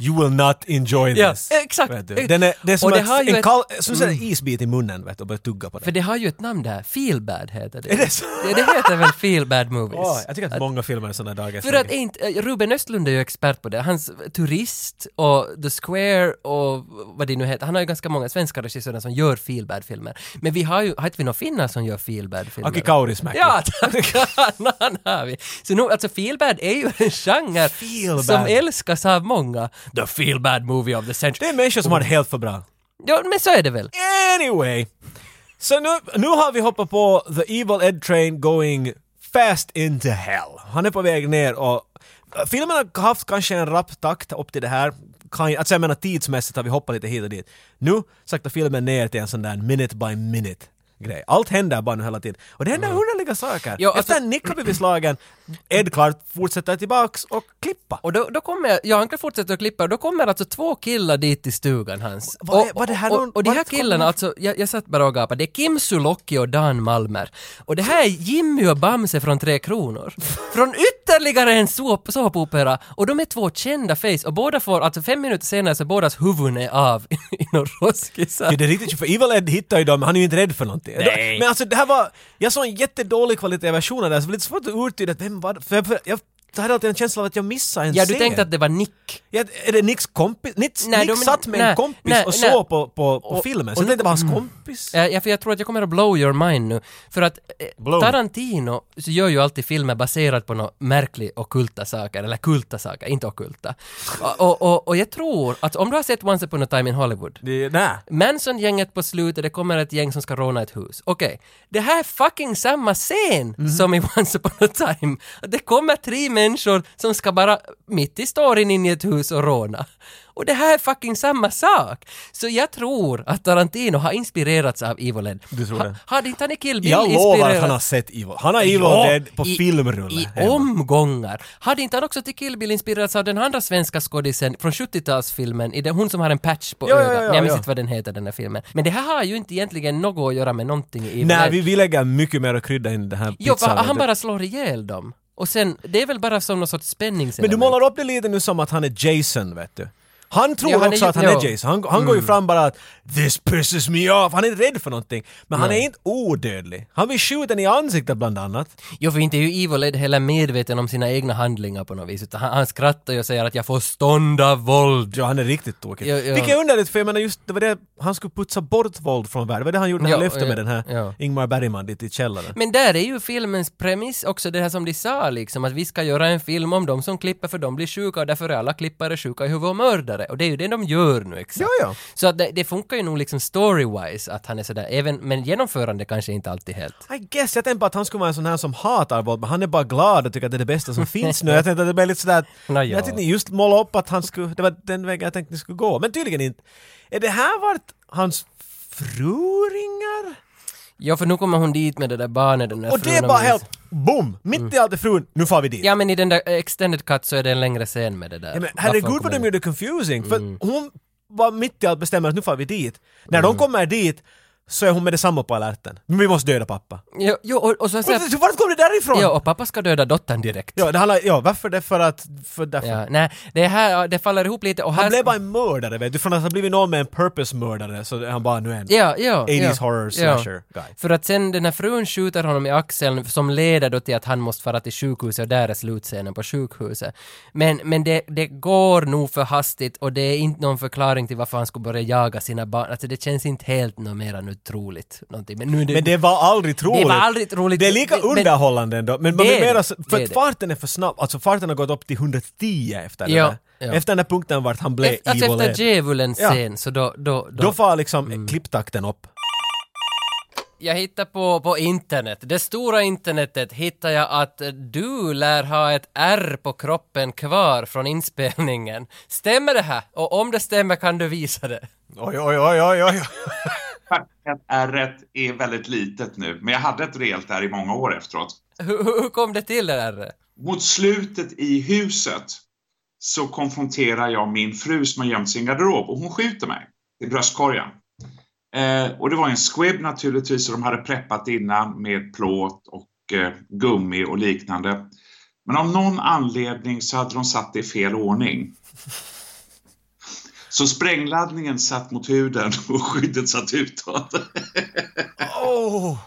You will not enjoy Ja, this. exakt. Vet du. Den är, det är som Och det att har ju en ett- kall, som en isbit i munnen vet du, och börja tugga på det. För det har ju ett namn där, Feelbad heter det. Är det så? Det, det heter väl Feelbad Movies? Åh, jag tycker att, många filmer är sådana dagar. För att inte, eh, Ruben Östlund är ju expert på det. Hans Turist och The Square och vad det nu heter. Han har ju ganska många svenska regissörer som gör feelbad-filmer. Men vi har ju, har inte vi några finnar som gör feelbad-filmer? Aki Kaurismäki. Ja, tack! <laughs> Han har vi. Så nu, alltså feelbad är ju en genre som älskas av många. The feelbad movie of the century. Det är människor som har det helt för bra. Ja, men så är det väl. Anyway! Så nu, nu har vi hoppat på The Evil Ed Train going fast into hell. Han är på väg ner och filmen har haft kanske en rapp takt upp till det här. Kan, alltså jag menar tidsmässigt har vi hoppat lite hit och dit. Nu saktar filmen ner till en sån där minute by minute grej. Allt händer bara nu hela tiden. Och det händer underliga saker. Efter alltså- att Nick har blivit slagen, Ed klart fortsätter tillbaks och klippa. Och då, då kommer, ja han kan fortsätta att klippa, och då kommer alltså två killar dit till stugan hans. Är- och, vad är det här och, någon- och de här killarna, alltså, jag, jag satt bara och gapade, det är Kim Sulocki och Dan Malmer. Och det här är Jimmy och Bamse från Tre Kronor. från ytterligare en såp, såpopera. Och de är två kända face, och båda får, alltså fem minuter senare så bådas huvuden är av <laughs> i några roskisar. Ja, det är riktigt, för Evil Ed hittar ju dem, han är ju inte rädd för någonting. Nej. Men alltså det här var, jag såg en jättedålig kvalitet version av det här, så det var lite svårt att urtyda vem var för, För jag, jag hade alltid en känsla av att jag missade en Ja, du scen. tänkte att det var Nick. Ja, är det Nicks kompis? Nick, Nej, Nick de- satt med en nej, kompis nej, och såg på, på, på Och- filmen, och så jag nu- tänkte det var hans mm. kompis. Ja, för jag tror att jag kommer att blow your mind nu. För att eh, Blow. Tarantino så gör ju alltid filmer baserat på några märkliga ockulta saker, eller kulta saker, inte ockulta. Och, och, och, och jag tror att om du har sett Once upon a time in Hollywood. Manson-gänget på slutet, det kommer ett gäng som ska råna ett hus. Okej, det här är fucking samma scen Mhm. som i <laughs> Once upon a time. Det kommer tre människor som ska bara mitt i storyn in i ett hus och råna. Och det här är fucking samma sak! Så jag tror att Tarantino har inspirerats av Evil Ed. Du tror ha, det? Hade inte han i Kill Bill Jag lovar inspirerat... att han har sett Evil. Han har Evil Ja, Dead på i- filmrulle. I hemma. omgångar. Hade inte han också till Kill Bill inspirerats av den andra svenska skådisen från 70-talsfilmen, i den, hon som har en patch på Ja, ja, ögat? ja, Men jag minns ja. inte vad den heter den här filmen. Men det här har ju inte egentligen något att göra med någonting i Evil Nej, Ed. vi, vi lägger mycket mer krydda in den här Jo, pizzan. han bara slår ihjäl dem. Och sen, det är väl bara som någon sorts spänning. Men du målar upp det lite nu som att han är Jason, vet du. Han tror Ja, han också ju- att han ja. är Jason. Han, han går ju fram bara att “This pisses me off”. Han är inte rädd för någonting. Men han är Nej. inte odödlig. Han blir skjuten i ansiktet bland annat. Jo, för inte är ju Evil Ed heller medveten om sina egna handlingar på något vis, utan han, han skrattar ju och säger att jag får stånd av våld. Ja, han är riktigt tokig. Ja, ja. Vilket är underligt för jag menar just det var det han skulle putsa bort våld från världen. Det var det han gjorde när han lyfte med den här. Ingmar Bergman dit i källaren. Men där är ju filmens premiss också det här som de sa liksom, att vi ska göra en film om de som klipper för de blir sjuka och därför är alla klippare sjuka i huvudet och mördare. Och det är ju det de gör nu exakt. Ja, ja. Så att det, det funkar ju nog liksom story-wise att han är sådär, även, men genomförande kanske inte alltid helt. I guess, jag tänkte bara att han skulle vara en sån här som hatar våld, men han är bara glad och tycker att det är det bästa som <laughs> finns nu. Jag tänkte att det blev lite sådär... Nå, ja. Jag tänkte just måla upp att han skulle... Det var den vägen jag tänkte ni skulle gå. Men tydligen inte. Är det här vart hans fruringar? Ja, för nu kommer hon dit med det där barnet, den där Och det är frun, bara helt boom! Mitt i allt är frun, nu får vi dit. Ja, men i den där extended cut så är det en längre scen med det där. Ja, men herregud vad de gjorde confusing, för hon var mitt i allt bestämmer att nu får vi dit. När de kommer dit så är hon med detsamma på alerten. Men vi måste döda pappa. Jo, jo och, och så säger Vart kom det därifrån? Ja, och pappa ska döda dottern direkt. Ja, det handlar, ja varför det? För att, för därför. Ja, nej, det här, det faller ihop lite och här... Han blev bara en mördare vet du, från att ha blivit någon med en purpose-mördare så är han bara nu en Ja, ja. 80s ja, horror ja. slasher guy. För att sen den här frun skjuter honom i axeln som leder då till att han måste fara till sjukhuset och där är slutscenen på sjukhuset. Men, men det, det går nog för hastigt och det är inte någon förklaring till varför han skulle börja jaga sina barn. Alltså det känns inte helt något mera nu troligt. Någonting. Men, nu, Men det var aldrig troligt. Det var aldrig roligt. Det är lika Men- underhållande ändå. Men man Det är mera, det, det för är att det. farten är för snabb. Alltså farten har gått upp till 110 efter det Ja, där. ja. Efter den där punkten vart han blev alltså evil efter djävulens Ja. scen så då... Då, då, Då far liksom Mm. klipptakten upp. Jag hittar på, på internet, det stora internetet, hittar jag att du lär ha ett R på kroppen kvar från inspelningen. Stämmer det här? Och om det stämmer kan du visa det. Oj, oj, oj, oj, oj. Faktiskt R är väldigt litet nu, men jag hade ett rejält R i många år efteråt. Hur, hur kom det till det där? Mot slutet i huset så konfronterar jag min fru som har gömt sin garderob och hon skjuter mig i bröstkorgen. Eh, och det var en squib naturligtvis och de hade preppat innan med plåt och eh, gummi och liknande. Men av någon anledning så hade de satt det i fel ordning. Så sprängladdningen satt mot huden och skyddet satt utåt. Oh.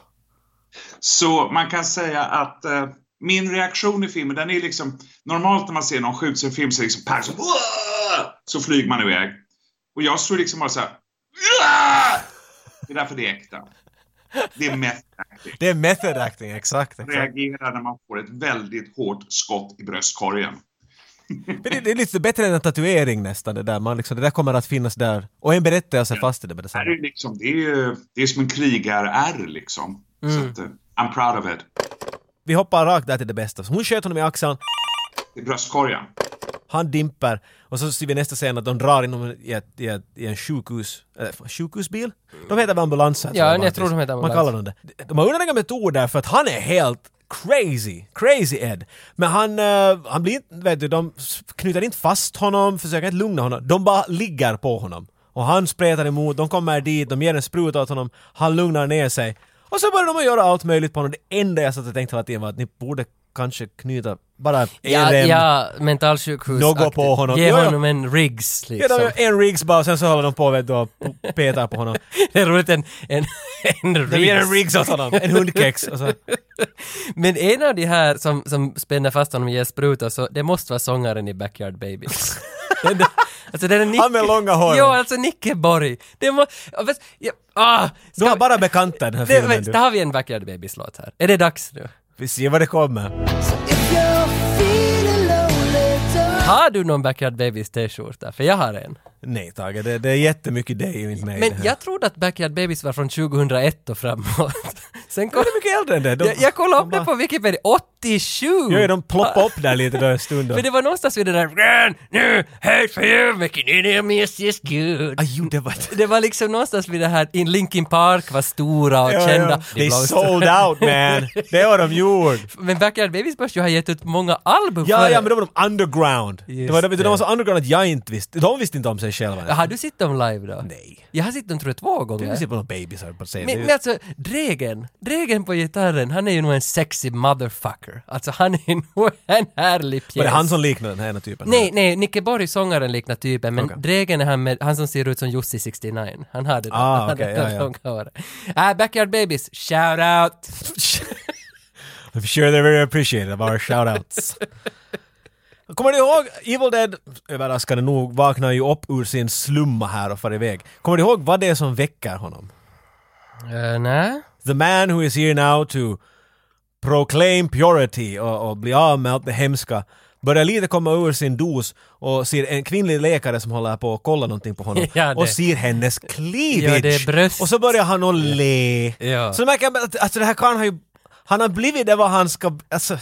Så man kan säga att eh, min reaktion i filmen, den är liksom... Normalt när man ser någon skjuts i en film så är det liksom pang, så, så flyger man iväg. Och jag står liksom bara så här... Det är därför det är äkta. Det är method acting. Det är method acting, exakt. exakt. Reagerar när man får ett väldigt hårt skott i bröstkorgen. Men det, det är lite bättre än en tatuering nästan det där. Man liksom, det där kommer att finnas där. Och en berättelse fast i det med Det, detsamma. här är liksom, det, är, ju- det är som en krigar-R liksom. Så att, eh, I'm proud of it. Vi hoppar rakt där till det bästa. Så hon sköt honom i axeln, I bröstkorgen. han dimper och så ser vi nästa scen att de drar in honom i, ett, i, ett, i en sjukhus... Eller, sjukhusbil? De heter väl ambulanser? Ja, jag bara tror de heter Man ambulans. kallar dem det. De har underliga metoder för att han är helt crazy. Crazy Ed. Men han, uh, han blir inte, vet du, de knyter inte fast honom, försöker inte lugna honom. De bara ligger på honom. Och han spretar emot, de kommer dit, de ger en spruta åt honom, han lugnar ner sig. Och så börjar de göra allt möjligt på honom. Det enda jag satt och tänkte hela tiden var att ni borde kanske knyta bara en Ja, rem. ja mentalsjukhus. Något på honom. Ge honom en rigs Ja, liksom. gör en rigs bara och sen så håller de på vet du, och petar på honom. <laughs> Det är roligt en, en, en De ger en rigs. rigs åt honom, en hundkex och så. <laughs> Men en av de här som, som spänner fast honom och ger sprutor, så det måste vara sångaren i Backyard Babies. <laughs> Alltså det är Nicke... Han med långa hår. Jo, alltså Nicke Borg. Det må... ja, fast- ja, ah, Du har bara bekanta den här det, filmen men, du. har vi en Backyard Babies-låt här? Är det dags nu? Vi ser vad det kommer. Har du någon Backyard Babies t-skjorta? För jag har en. Nej Tage, det, det är jättemycket dig och inte mig. det Men jag trodde att Backyard Babies var från 2001 och framåt. <laughs> Sen kom... De är mycket äldre än det. De, jag, jag kollade upp de det på Wikipedia, 87! Jo, de ploppar upp där lite då en stund. Men det var någonstans vid det där Run, nu, hej for you, making me is good. Ah, jo, det var... Det var liksom någonstans vid det här, in Linkin Park var stora och kända. De They sold out man! Det har de gjort! <laughs> Men Backyard Babies började ju ha gett ut många album Ja, före. ja, men då var de underground. Just det var, de, de det. var så underground att jag inte visste. De visste inte om sig själva. Har du sett dem live då? Nej. Jag har sett dem tror jag två gånger. Du ser på några babysar på scen. Men, men alltså, Dregen, Dregen på gitarren, han är ju nog en sexy motherfucker. Alltså han är <laughs> nog en härlig pjäs. Var det han som liknade den här typen? Nej, nej, Nicke Borg, sångaren, liknar typen, men Okej. Dregen är han, med, han som ser ut som Jussi 69. Han har det. Ah, han har okej, det ja, ja. håret. Äh, Backyard Babies, shout out! <laughs> I'm sure they're very appreciative of our shoutouts. <laughs> Kommer du ihåg Evil Dead, överraskande nog, vaknar ju upp ur sin slumma här och far iväg. Kommer du ihåg vad det är som väcker honom? Uh, nej. The man who is here now to proclaim purity och, och bli av med allt det hemska börjar lite komma ur sin dos och ser en kvinnlig läkare som håller på att kolla någonting på honom <laughs> Ja, och ser hennes cleavage. Ja. Och så börjar han att le. Ja. Så märker jag att alltså, det här kan han ju Han har blivit det vad han ska... Alltså,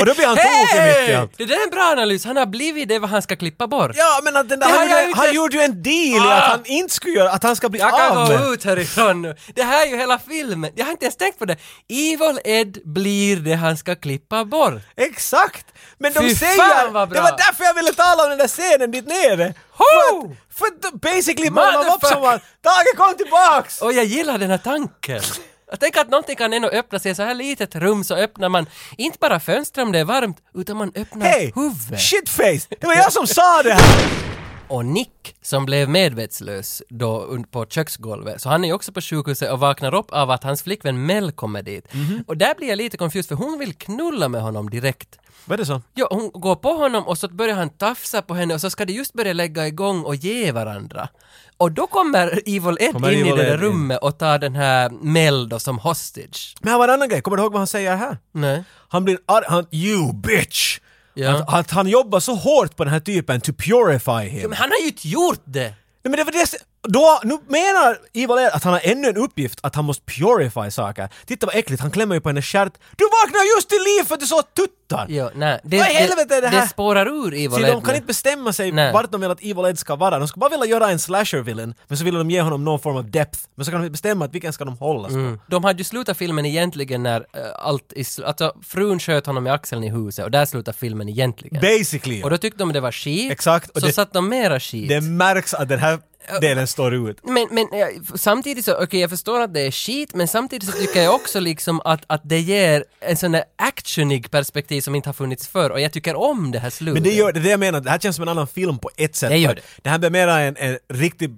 och då blir han tokig mitt i allt. Det där är en bra analys, han har blivit det vad han ska klippa bort. Ja, men att den där, han, jag gjorde, ju han inte- gjorde ju en deal i Ah! att han inte skulle göra, att han ska bli Jag kan av gå med. ut härifrån nu. Det här är ju hela filmen. Jag har inte ens tänkt på det. Evil Ed blir det han ska klippa bort. Exakt! Men de Fy säger... fan, vad bra. Det var därför jag ville tala om den där scenen dit nere! Ho! För, att- för basically målar de upp Motherfucker! som att Tage kom tillbaks! Och jag gillar den här tanken. <laughs> Jag tänker att någonting kan ändå öppna sig i så här litet rum så öppnar man inte bara fönster om det är varmt utan man öppnar Hej! huvudet. Shitface! Det var jag som sa det här! Och Nick som blev medvetslös då på köksgolvet, så han är också på sjukhuset och vaknar upp av att hans flickvän Mel kommer dit. Mhm. Och där blir jag lite confused för hon vill knulla med honom direkt. Vad är det så? Ja, hon går på honom och så börjar han tafsa på henne och så ska de just börja lägga igång och ge varandra. Och då kommer Evil Ed Kommer in i Evil det där Ed in. rummet och tar den här Mel då som hostage. Men här var en annan grej, kommer du ihåg vad han säger här? Nej. Han blir arg, han, you bitch! Ja. Att, att han jobbar så hårt på den här typen to purify him. Ja, men han har ju inte gjort det! Nej, men det var det, då, nu menar Ed att han har ännu en uppgift att han måste purify saker. Titta vad äckligt, han klämmer ju på hennes stjärt. Du vaknar just till liv för att du såg tuttar! Ja, nej. Det, Vad i helvete är det här? Det spårar ur Evil Ed de kan inte bestämma sig Nej. vart de vill att Evil Ed ska vara. De ska bara vilja göra en slasher-villain, men så vill de ge honom någon form av depth. Men så kan de inte bestämma att vilken ska de hållas på. De hade ju slutat filmen egentligen när eh, allt i Alltså frun sköt honom i axeln i huset och där slutar filmen egentligen. Basically. Och då tyckte de det var skit. Exakt, och så det- satt de mera skit. Det märks att den här delen står ut. Men, men samtidigt så, okej jag förstår att det är skit, men samtidigt så tycker jag också liksom att, att det ger en sån där actionig perspektiv som inte har funnits förr och jag tycker om det här slutet. Men det gör det, det jag menar, det här känns som en annan film på ett sätt. Det gör det. Det här blir mera en, en riktig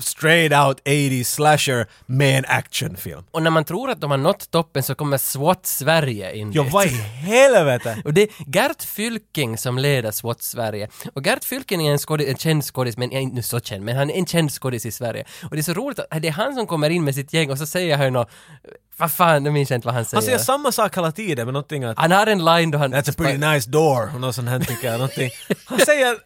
straight out 80s slasher med en actionfilm. Och när man tror att de har nått toppen så kommer SWAT Sverige in Ja, dit. vad i helvete! <laughs> Och det är Gert Fylking som leder SWAT Sverige. Och Gert Fylking är en, skådis, en känd skådis, men är inte så känd, men han är en känd skådis i Sverige. Och det är så roligt att det är han som kommer in med sitt gäng och så säger han något, vad fan, nu minns jag inte vad han säger. Han säger samma sak hela tiden med någonting att han har en line då han... That's a pretty nice door, och något sånt här tycker jag. Någonting. Han säger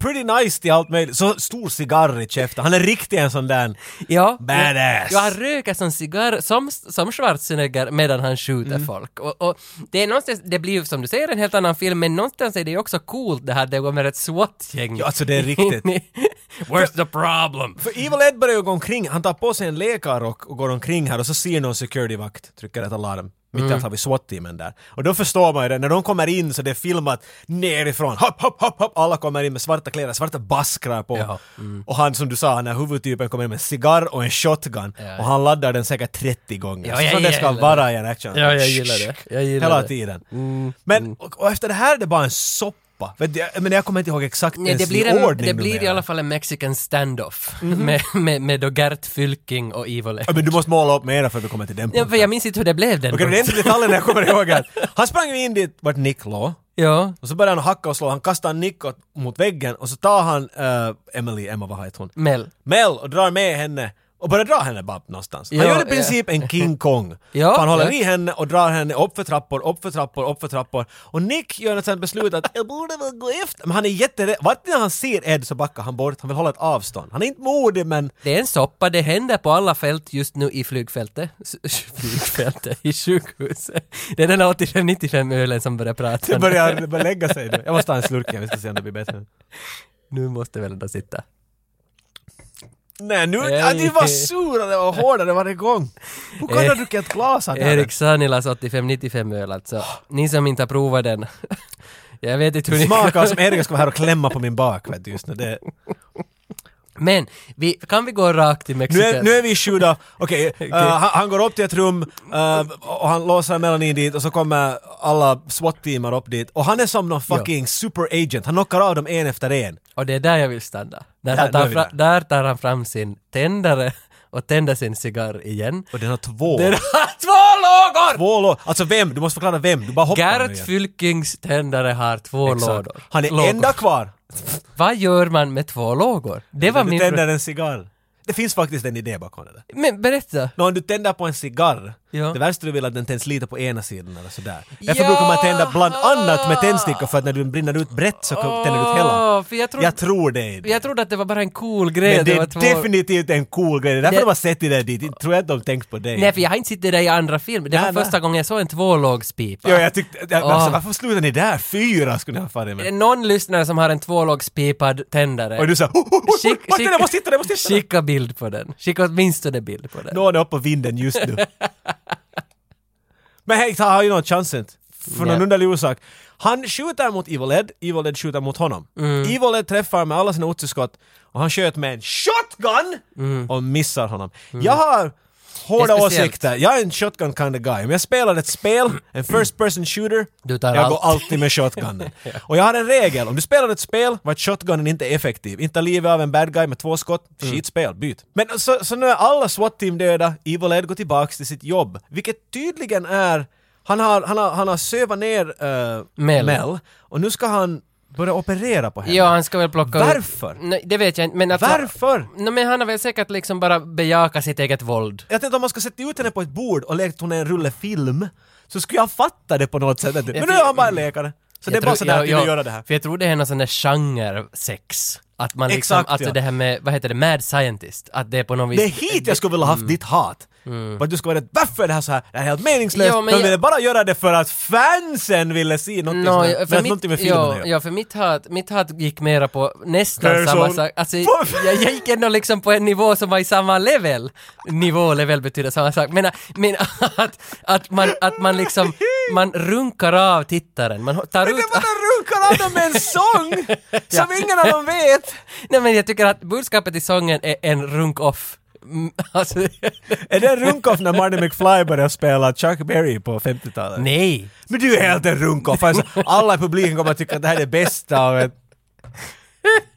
pretty nice till allt möjligt. Så stor cigarr i käften. Han är riktigt en sån där... Ja. Badass. Ja, han röker som cigarr, som, som Schwarzenegger medan han skjuter Mm. folk. Och, och det är någonstans, det blir ju som du säger en helt annan film, men någonstans är det ju också coolt det här, det går med ett SWAT-gäng. Ja, alltså det är riktigt. <laughs> Where's the problem? För Evil Ed börjar ju gå omkring, han tar på sig en läkarrock och går omkring här och så ser någon securityvakt trycker ett alarm. Mitt Mm. har vi SWAT-teamen där. Och då förstår man ju det, när de kommer in så det är filmat nerifrån. Hopp, hopp, hopp, hopp. Alla kommer in med svarta kläder, svarta baskrar på. Ja, mm. Och han som du sa, när huvudtypen kommer in med cigarr och en shotgun. Ja, och han laddar den säkert 30 gånger. Ja, så som det ska vara i en action. Ja, jag gillar det. Jag gillar Hela det. tiden. Mm, Men, och, och efter det här är det bara en soppa. Du, Men jag kommer inte ihåg exakt Nej, det blir, i en, ordning det blir i numera. alla fall en mexican standoff Mhm. med, med, med då Gert Fylking och Evil Ed. Ja, men du måste måla upp mera för att vi kommer till den Ja, punkten. för jag minns inte hur det blev den Okej, det är inte detaljen jag kommer ihåg att <laughs> han sprang ju in dit vart Nick låg. Ja. Och så började han hacka och slå, han kastade Nick mot väggen och så tar han uh, Emily, Emma vad heter hon? Mel. Mel och drar med henne och börjar dra henne bara någonstans. Han Ja, gör i princip en King <laughs> Kong. Ja, han håller ja. i henne och drar henne upp för trappor, upp för trappor, upp för trappor. Och Nick gör ett sånt beslut att jag borde väl gå efter. Men han är jätterädd. Vart när han ser Ed så backar han bort. Han vill hålla ett avstånd. Han är inte modig men Det är en soppa, det händer på alla fält just nu i flygfältet. S- <laughs> Flygfältet, i sjukhuset. Det är den här 85-95 ölen som börjar prata. det börjar, det börjar lägga sig nu. Jag måste ta en slurk igen, vi ska se om det blir bättre. Nu måste väl ändå sitta. Nej, nu, ja, det var surare och hårdare varje gång. Hur kan du ha druckit ett glas av det? Erik Sanilas 85-95 öl alltså. Ni som inte har provat den. <laughs> Jag vet inte hur ni... Smakar som Erik ska vara här och klämma på min bak vet du, just nu. Det, Men, vi, kan vi gå rakt till nu, Mexiko? är, nu är vi i skjuda, <laughs> okej, eh, han, han går upp till ett rum eh, och han låser Melanie dit och så kommer alla SWAT-teamar upp dit. Och han är som någon fucking superagent, han knockar av dem en efter en. Och det är där jag vill stanna. Där, nu är tar fra, där tar han fram sin tändare och tänder sin cigarr igen. Och den har två. Den har två lågor! Två lådor. Alltså vem? Du måste förklara vem. Du bara hoppar Gert igen. Fylkings tändare har två Exakt. lådor. Han är lågor. enda kvar. <laughs> Vad gör man med två lågor? Det var du min... tänder en cigarr. Det finns faktiskt en idé bakom det där. Men berätta. Nå, om du tänder på en cigarr Ja. Det värsta du vill är att den tänds lite på ena sidan eller sådär. Därför Ja. brukar man tända bland annat med tändstickor för att när du brinner ut brett så tänder du ut hela. För jag, trodde, Jag tror det jag trodde att det var bara en cool grej. Men att det är två- definitivt en cool grej. Det är därför Det- de har sett det där dit. Jag tror inte de tänkt på dig. Nej, för jag har inte sett det där i andra filmer. Det var nej. första gången jag såg en tvålågspipa. Ja, jag tyckte... Jag, alltså, Åh. varför slutar ni där? Fyra skulle ni ha farit med. någon lyssnare som har en tvålågspipad tändare? Och du sa... Oh, oh, oh, Skick- oh, skick- jag måste hitta den, jag måste hitta den! Skicka bild på den. Skicka åtminstone bild på den. Någon är uppe på vinden just nu. <laughs> Men hej, han har ju någon chans inte. För någon underlig orsak. Han skjuter mot Evil Ed, Evil Ed skjuter mot honom. Mm. Evil Ed träffar med alla sina otsiskott och han sköt med en shotgun och missar honom. Jag har hårda åsikter. Jag är en shotgun kind of guy. Om jag spelar ett spel, en first person shooter, jag allt. går alltid med shotgunen. <laughs> Och jag har en regel, om du spelar ett spel vart shotgunen inte är effektiv, inte livet av en bad guy med två skott, Mm. skitspel, byt. Men så, så nu är alla SWAT-team döda, Evil Ed går tillbaks till sitt jobb, vilket tydligen är han har, han har, han har sövat ner uh, Mel. Mel. och nu ska han börja operera på henne. Ja, han ska väl plocka ut- Varför? Nej, det vet jag inte, men alltså... Varför? Nej, men han har väl säkert liksom bara bejakat sitt eget våld. Jag tänkte om man ska sätta ut henne på ett bord och lekt hon är en rulle film, så skulle jag fatta det på något sätt. Men nu är han bara en läkare. Så det är Jag bara sådär att ja, ja, göra det här. För jag tror det är någon sån där genre-sex. Att man liksom, Exakt, alltså ja. det här med, vad heter det, mad scientist. Att det är på något vis... Det är hit jag skulle vilja haft ditt hat. För att du skulle vara varför är det här så här? Det här är helt meningslöst. Ja, men De jag- ville bara göra det för att fansen ville se någonting No, ja, men för mitt, någonting med filmen att ja, ja, för mitt hat, mitt hat gick mera på nästan Person. samma sak. Alltså, jag, jag gick ändå liksom på en nivå som var i samma level. Nivå, level betyder samma sak. Men, men att, att, man, att man liksom, man runkar av tittaren. Man tar Men ut... den runkar av dem med en sång! <laughs> Som ingen av dem vet! Nej men jag tycker att budskapet i sången är en runk-off. Mm, <laughs> Alltså, Är det en runk-off när Marty McFly började spela Chuck Berry på 50-talet? nej. Men du är helt en runk-off! Alltså, alla i publiken kommer att tycka att det här är det bästa av ett...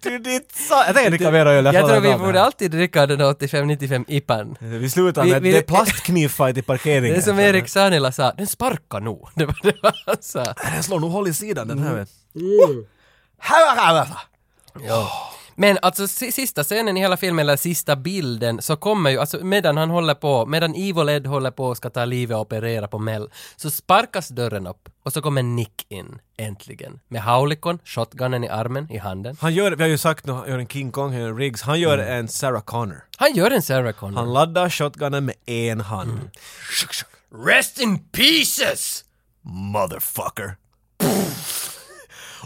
Du, ditt sa... Jag tänker dricka mer öl. Jag tror vi det borde alltid dricka den 85-95 IPan. Vi slutar Vi- med vi- det är plastknivfight i parkeringen. Det är som Erik Sanila sa, den sparkar nog. <laughs> Det var det han sa. Den slår nog håll i sidan den här vet Mm. Här Ja. Men alltså si- sista scenen i hela filmen, eller sista bilden, så kommer ju, alltså medan han håller på, medan Evil Ed håller på och ska ta livet och operera på Mel, så sparkas dörren upp och så kommer Nick in, äntligen. Med haulikon, shotgunen i armen, i handen. Han gör, vi har ju sagt nu, han gör en King Kong, han gör en Riggs, han gör en Sarah Connor. Han gör en Sarah Connor. Han laddar shotgunen med en hand. Mm. Rest in pieces! Motherfucker.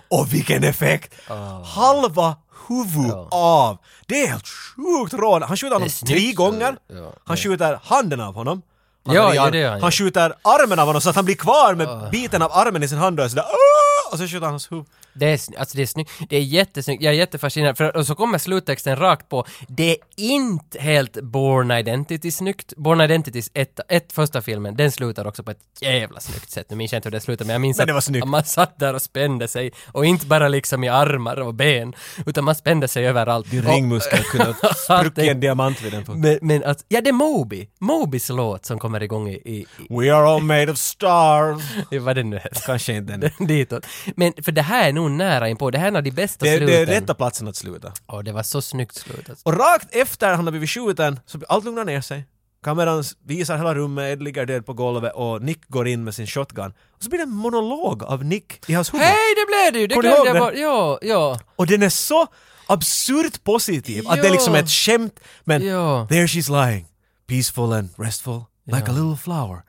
Och vilken effekt! Ah. Halva huvud av! Det är helt sjukt rån. Han skjuter honom snyggt, tre gånger. ja, han skjuter handen av honom. Han, Ja, ja, det gör han, han ja. skjuter armen av honom så att han blir kvar med biten av armen i sin hand och är sådär "Åh!" och så skjuter han hans huvud. Det är, alltså det är snyggt. Det är jättesnyggt. Jag är jättefascinerad. För, och så kommer sluttexten rakt på. Det är inte helt Born Identity snyggt. Born Identity, ett, ett första filmen, den slutar också på ett jävla snyggt sätt. Nu minns jag inte hur det slutar, men jag minns Men det var att, snyggt. att man satt där och spände sig. Och inte bara liksom i armar och ben, utan man spände sig överallt. Din ringmuskel kunde ha <laughs> spruckit en diamant vid den punkten. Men, men att, ja det är Moby. Mobys låt som kommer igång i, i, We are all made of stars. i <laughs> vad det nu heter. Kanske inte den. <laughs> Ditåt. Men för det här är nog nära inpå. Det här är en av de bästa Det, sluten. det är rätta platsen att sluta. Åh, det var så snyggt slutat. Och rakt efter han har blivit skjuten så allt lugnar ner sig. Kameran visar hela rummet, Ed ligger död på golvet och Nick går in med sin shotgun. Och så blir det en monolog av Nick i hans huvud. Hej, det blev det ju! Det Kommer du glömde jag bara. Ja, ja. Och den är så absurt positiv att det är liksom Ja. ett skämt men Ja. there she's lying, peaceful and restful, like a little flower.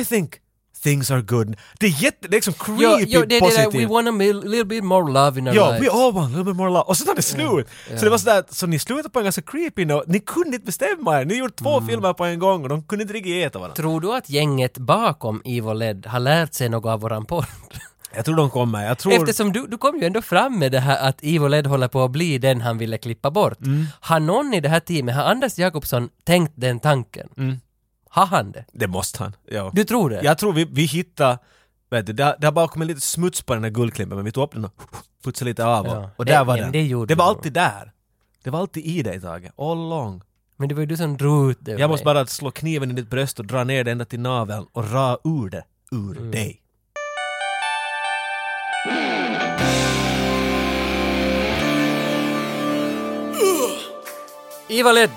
I think things are good. Det är jätte, det är liksom creepy Ja, ja, det det positivt. we want a little bit more love in our Ja, lives. we all want a little bit more love. Och så tar det slut! Så det var sådär, så ni slutade på en ganska creepy note. Ni kunde inte bestämma er. Ni gjorde två Mm. filmer på en gång och de kunde inte riktigt äta varandra. Tror du att gänget bakom Evil Ed har lärt sig något av våran podd? <laughs> Jag tror de kommer. Jag tror... Eftersom du, du kom ju ändå fram med det här att Evil Ed håller på att bli den han ville klippa bort. Mm. Har någon i det här teamet, har Anders Jakobsson tänkt den tanken? Har han det? Det måste han. Ja. Du tror det? Jag tror vi, vi hittar... Vet du, det, har- det har bara kommit lite smuts på den här guldklimpen men vi tog upp den och putsade lite av och, Ja. och Det- där var ja, den. det det var alltid där. Det var alltid i dig Tage. All along. Men det var ju du som drog ut det Jag måste bara slå kniven i ditt bröst och dra ner det ända till naveln och ra ur det ur Mm. dig. Evil Ed.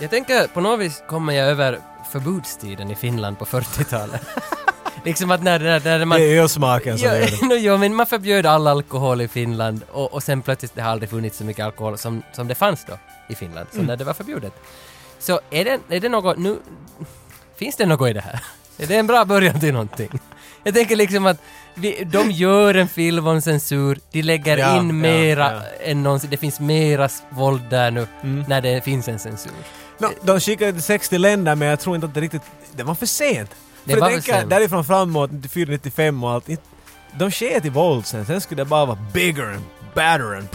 Jag tänker på något vis kommer jag över förbudstiden i Finland på 40-talet. <laughs> liksom att när, när, när man... Det är ölsmaken som Ja, gör det. <laughs> no, jo, men man förbjöd all alkohol i Finland och, och sen plötsligt det har aldrig funnits så mycket alkohol som, som det fanns då i Finland, Mm. så när det var förbjudet. Så är det, är det något, nu, finns det något i det här? Är det en bra början till någonting? Jag tänker liksom att vi, de gör en film om censur, de lägger Ja, in ja, mera ja. än någonsin, det finns mera våld där nu Mm. när det finns en censur. No, de skickade till 60 länder men jag tror inte att det riktigt... Det var för sent. Det för var jag för sent. därifrån framåt, 94, 95 och allt. De sket i våld sen, sen skulle det bara vara bigger and badder and...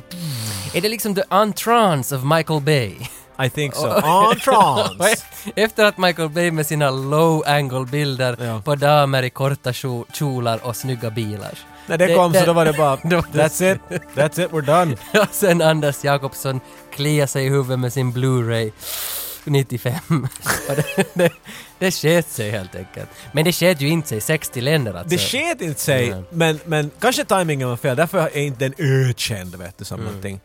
Är det liksom the entrance of Michael Bay? I think so. <laughs> On trance! <laughs> Efter att Michael Bay med sina low angle bilder Ja. på damer i korta kjo- kjolar och snygga bilar. När det Det- kom det- så då var det bara <laughs> That's it, that's it, we're done. Och sen Anders Jakobsson kliar sig i huvudet med sin Blu-ray 95. <laughs> Och det, det, det sket sig helt enkelt. Men det sket ju inte sig 60 länder alltså. Det sket inte sig, Ja. men, men kanske timingen var fel. Därför är inte den ökänd vet du som Mm. någonting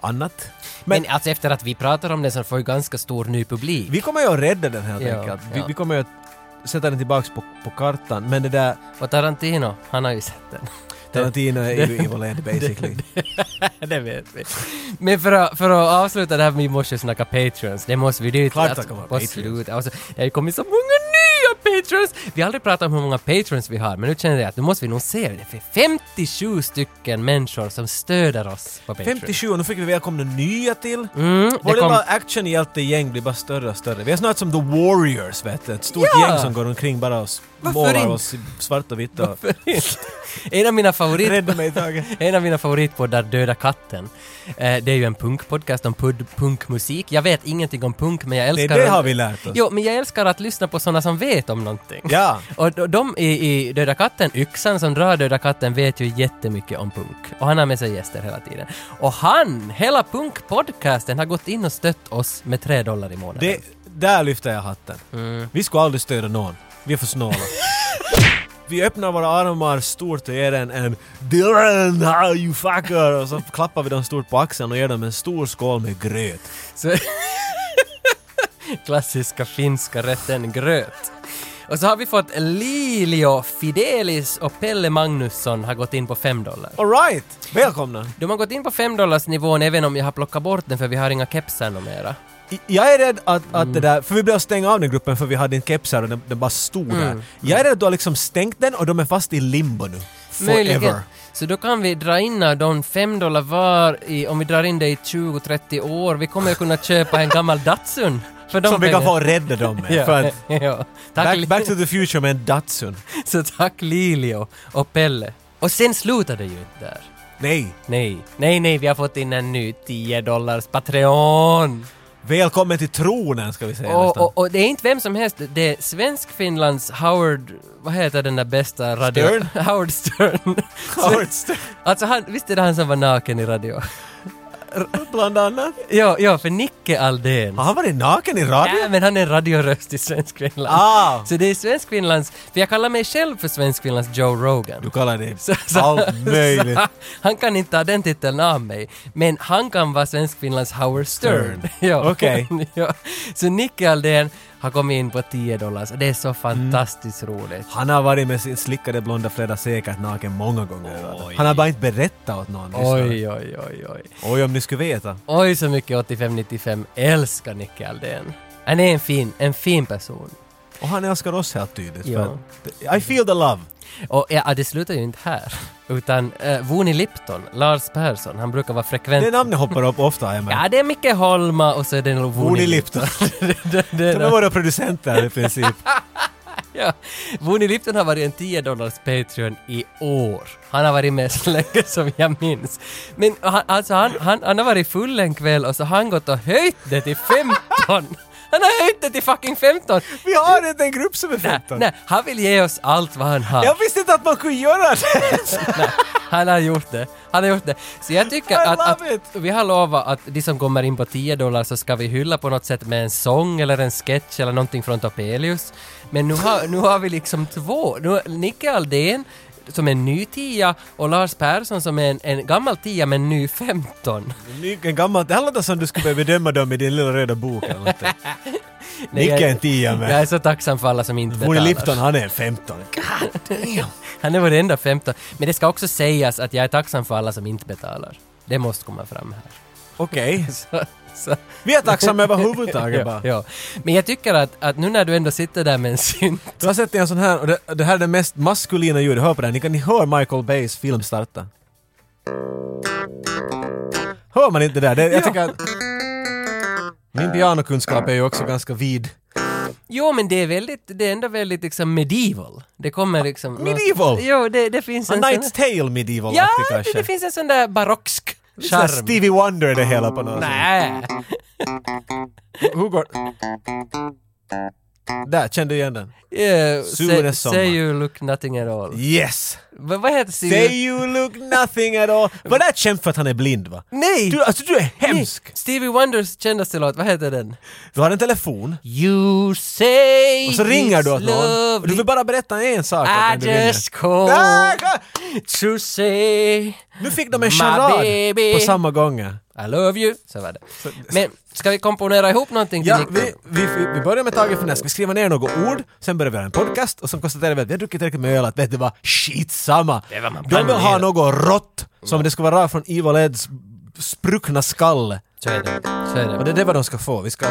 annat. Men, Men, alltså efter att vi pratar om det så får ju ganska stor ny publik. vi kommer ju att rädda den helt Ja, enkelt. Vi, ja. vi kommer ju att sätta den tillbaks på, på kartan. Men det där Och Tarantino, han har ju sett den. Tarantino är ju Evil Ed basically. det vet vi. Men för att, för att avsluta det här, vi måste snacka Patreons. Det måste vi. Det ju Klart att- på Patreons. Alltså, det har ju kommit så många nya Patreons! Vi har aldrig pratat om hur många Patreons vi har, men nu känner jag att nu måste vi nog se det. För 57 stycken människor som stöder oss på Patreon. 57 och nu fick vi välkomna nya till. Mm, Vår det kom, lilla actionhjältegäng blir bara större och större. Vi är snart som The Warriors vet du. Ett stort Ja! gäng som går omkring bara och s- Varför målar inte? oss i svart och vitt. Och... en av mina favorit... Rädda mig Tage. En av mina favoritpoddar, Döda katten. Eh, det är ju en punkpodcast om pud- punkmusik. Jag vet ingenting om punk, men jag Nej, älskar... det har vi lärt oss. Jo, men jag älskar att lyssna på sådana som vet om någonting. Ja. Och de- de i, i Döda katten, Yxan som drar Döda katten, vet ju jättemycket om punk. Och han har med sig gäster hela tiden. Och han, hela punkpodcasten, har gått in och stött oss med tre dollar i månaden. Det, där lyfter jag hatten. Mm. Vi skulle aldrig stödja någon. Vi är för snåla. <laughs> vi öppnar våra armar stort och ger en en Dylan how you fucker och så klappar vi dem stort på axeln och ger dem en stor skål med gröt. Så <laughs> klassiska finska rätten gröt. Och så har vi fått Lilio, Fidelis och Pelle Magnusson har gått in på 5 dollar. Alright! Välkomna! De har gått in på 5 dollars nivån även om jag har plockat bort den för vi har inga kepsar något mera. I- Jag är rädd att, att Mm. det där, för vi blev stänga av den gruppen för vi hade en kepsar och den, den bara stod där. Mm. Jag är rädd att du har liksom stängt den och de är fast i limbo nu. Möjligen. Forever. Så då kan vi dra in av de 5 dollar var i, om vi drar in det i 20-30 år, vi kommer ju kunna köpa en gammal Datsun för de Som vi kan få rädda dem med. <laughs> Ja, För att <laughs> ja. Back, back to the future med en Datsun. <laughs> Så tack Lilio och Pelle. Och sen slutar det ju inte där. Nej. Nej, nej, nej, vi har fått in en ny 10 dollars Patreon. Välkommen till tronen ska vi säga Och, nästan. och, och det är inte vem som helst, det är Svensk-Finlands Howard, vad heter den där bästa radio... Stern? <laughs> Howard Stern. <laughs> Howard Stern. Alltså han, visst är det han som var naken i radio? Bland annat. Ja, ja, för Nicke Aldén. Har han varit naken i radio? Nej, men han är radioröst i Svenskfinland. Ah! Så det är Svenskfinlands, för jag kallar mig själv för Svenskfinlands Joe Rogan. Du kallar det Så- så- allt möjligt. så han kan inte ha den titeln av mig, men han kan vara Svenskfinlands Howard Stern. Stern. <laughs> ja. Okej. ja. Så Nicke Aldén har kommit in på 10 dollars och det är så fantastiskt roligt. Han har varit med sin slickade blonda Freda säkert naken många gånger. Han har bara inte berättat åt någon. Oj, oj, oj, oj. Oj, om ni skulle veta. Oj, så mycket 85-95 älskar Nicke Aldén. Han är en fin, en fin person. Och han älskar oss helt tydligt. Ja. I feel the love. Och ja, det slutar ju inte här. Utan uh, Voni Lipton, Lars Persson, han brukar vara frekvent. Det namnet hoppar upp ofta. Jag Ja, det är Micke Holma och så är det nog Voni Voni Lipton. <laughs> det, det, det, De är våra producenter i princip. <laughs> ja. Voni Lipton har varit en 10 dollars Patreon i år. Han har varit med så länge som jag minns. Men han, alltså han, han, han har varit full en kväll och så har han gått och höjt det till 15. Han har höjt det till fucking 15! Vi har inte en grupp som är Nej, 15. nej, han vill ge oss allt vad han har. Jag visste inte att man kunde göra det! <laughs> Nej, han har gjort det. Han har gjort det. Så jag tycker att, att vi har lovat att de som kommer in på 10 dollar så ska vi hylla på något sätt med en sång eller en sketch eller någonting från Topelius. Men nu har, nu har vi liksom två. Nu, Nicke Aldén som en ny tia och Lars Persson som är en, en gammal tia men ny 15. Ny- En gammal, det här låter som du skulle börja bedöma dem i din lilla röda bok eller. <laughs> Nej, Nicke är jag- en tia Jag med. är så tacksam för alla som inte betalar. Lipton, han är en 15. <laughs> Han är vår enda 15. Men det ska också sägas att jag är tacksam för alla som inte betalar. Det måste komma fram här. Okej. <laughs> Så, så. Vi är tacksamma överhuvudtaget bara. ja. Men jag tycker att, att nu när du ändå sitter där med en synt. Du har sett en sån här, och det, det här är det mest maskulina ljudet, hör på den. Ni kan ni hör Michael Bays film starta. Hör man inte det där? Det, jag tycker att... Min pianokunskap är ju också ganska vid. Jo men det är väldigt, det är ändå väldigt liksom medieval. Det kommer liksom... något- Medieval? Jo, det, det finns A en Knight's sån... Tale medieval Ja, det, det finns en sån där barocksk charm. Stevie Wonder det hela på något sätt. Nej. Hur går... Där, kände du igen den? Yeah, say, say you look nothing at all. Yes! Va, vad heter Say Stevie? you look nothing at all. Var det skämt för att han är blind va? Nej! Du, alltså du är hemsk! Stevie Wonders kändaste låt, vad heter den? Du har en telefon You say och så ringer du åt någon. Du vill bara berätta en sak. I just called Ah, ka- to say Nu fick de en charad på samma gång. I love you. Så var det. Men ska vi komponera ihop någonting till Ja, vi, vi, vi, börjar med Tage Finess. Vi skriver ner några ord, sen börjar vi göra en podcast och sen konstaterar vi att vi har druckit tillräckligt med öl att vet du vad, skitsamma. Det är vad man De vill ha något rått, som det ska vara från Evil Eds spruckna skalle. Så är det. Så är Och det. det är det vad de ska få. Vi ska...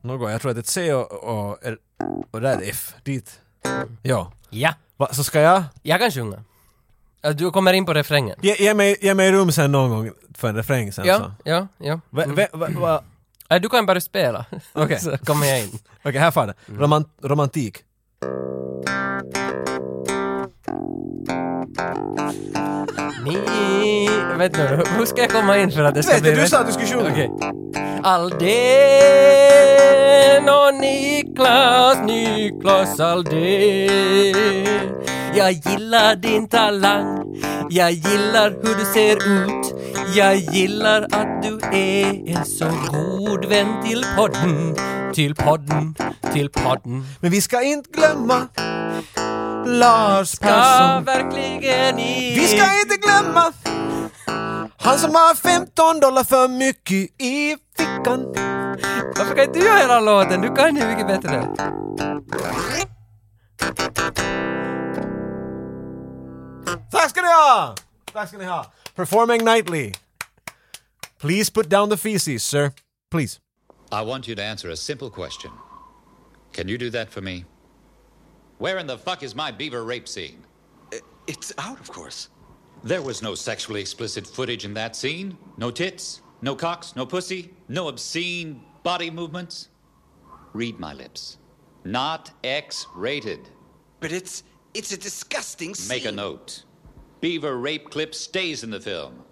Något, jag tror att ett C och, och, och där är ett F. Dit. Ja. Ja, Va, så ska jag... jag kan sjunga. Ja, Du kommer in på refrängen. Ge, ge, mig, ge mig rum sen någon gång för en refräng sen så. Ja, ja, ja. Va, va, va, va, Nej, du kan bara spela. Okej. <laughs> Så kommer jag in. Okej, här får det. Roman, romantik. Ni... Vet du, hur ska jag komma in för att det ska Vet bli du, du sa att du skulle sjunga. Okej. Aldén och Niklas, Niklas Aldén. Jag gillar din talang, jag gillar hur du ser ut. Jag gillar att du är en så god vän till podden, till podden, till podden. Men vi ska inte glömma Lars Ska Persson. verkligen i... Vi ska inte glömma han som har 15 dollar för mycket i fickan. Varför kan inte du göra hela låten? Du kan ju mycket bättre. Tack ska ni ha! Tack ska ni ha. Performing nightly. Please put down the feces, sir. Please. I want you to answer a simple question. Can you do that for me? Where in the fuck is my beaver rape scene? It's out, of course. There was no sexually explicit footage in that scene. No tits, no cocks, no pussy, no obscene body movements. Read my lips. Not X rated. But it's it's a disgusting scene. Make a note. Beaver rape clip stays in the film.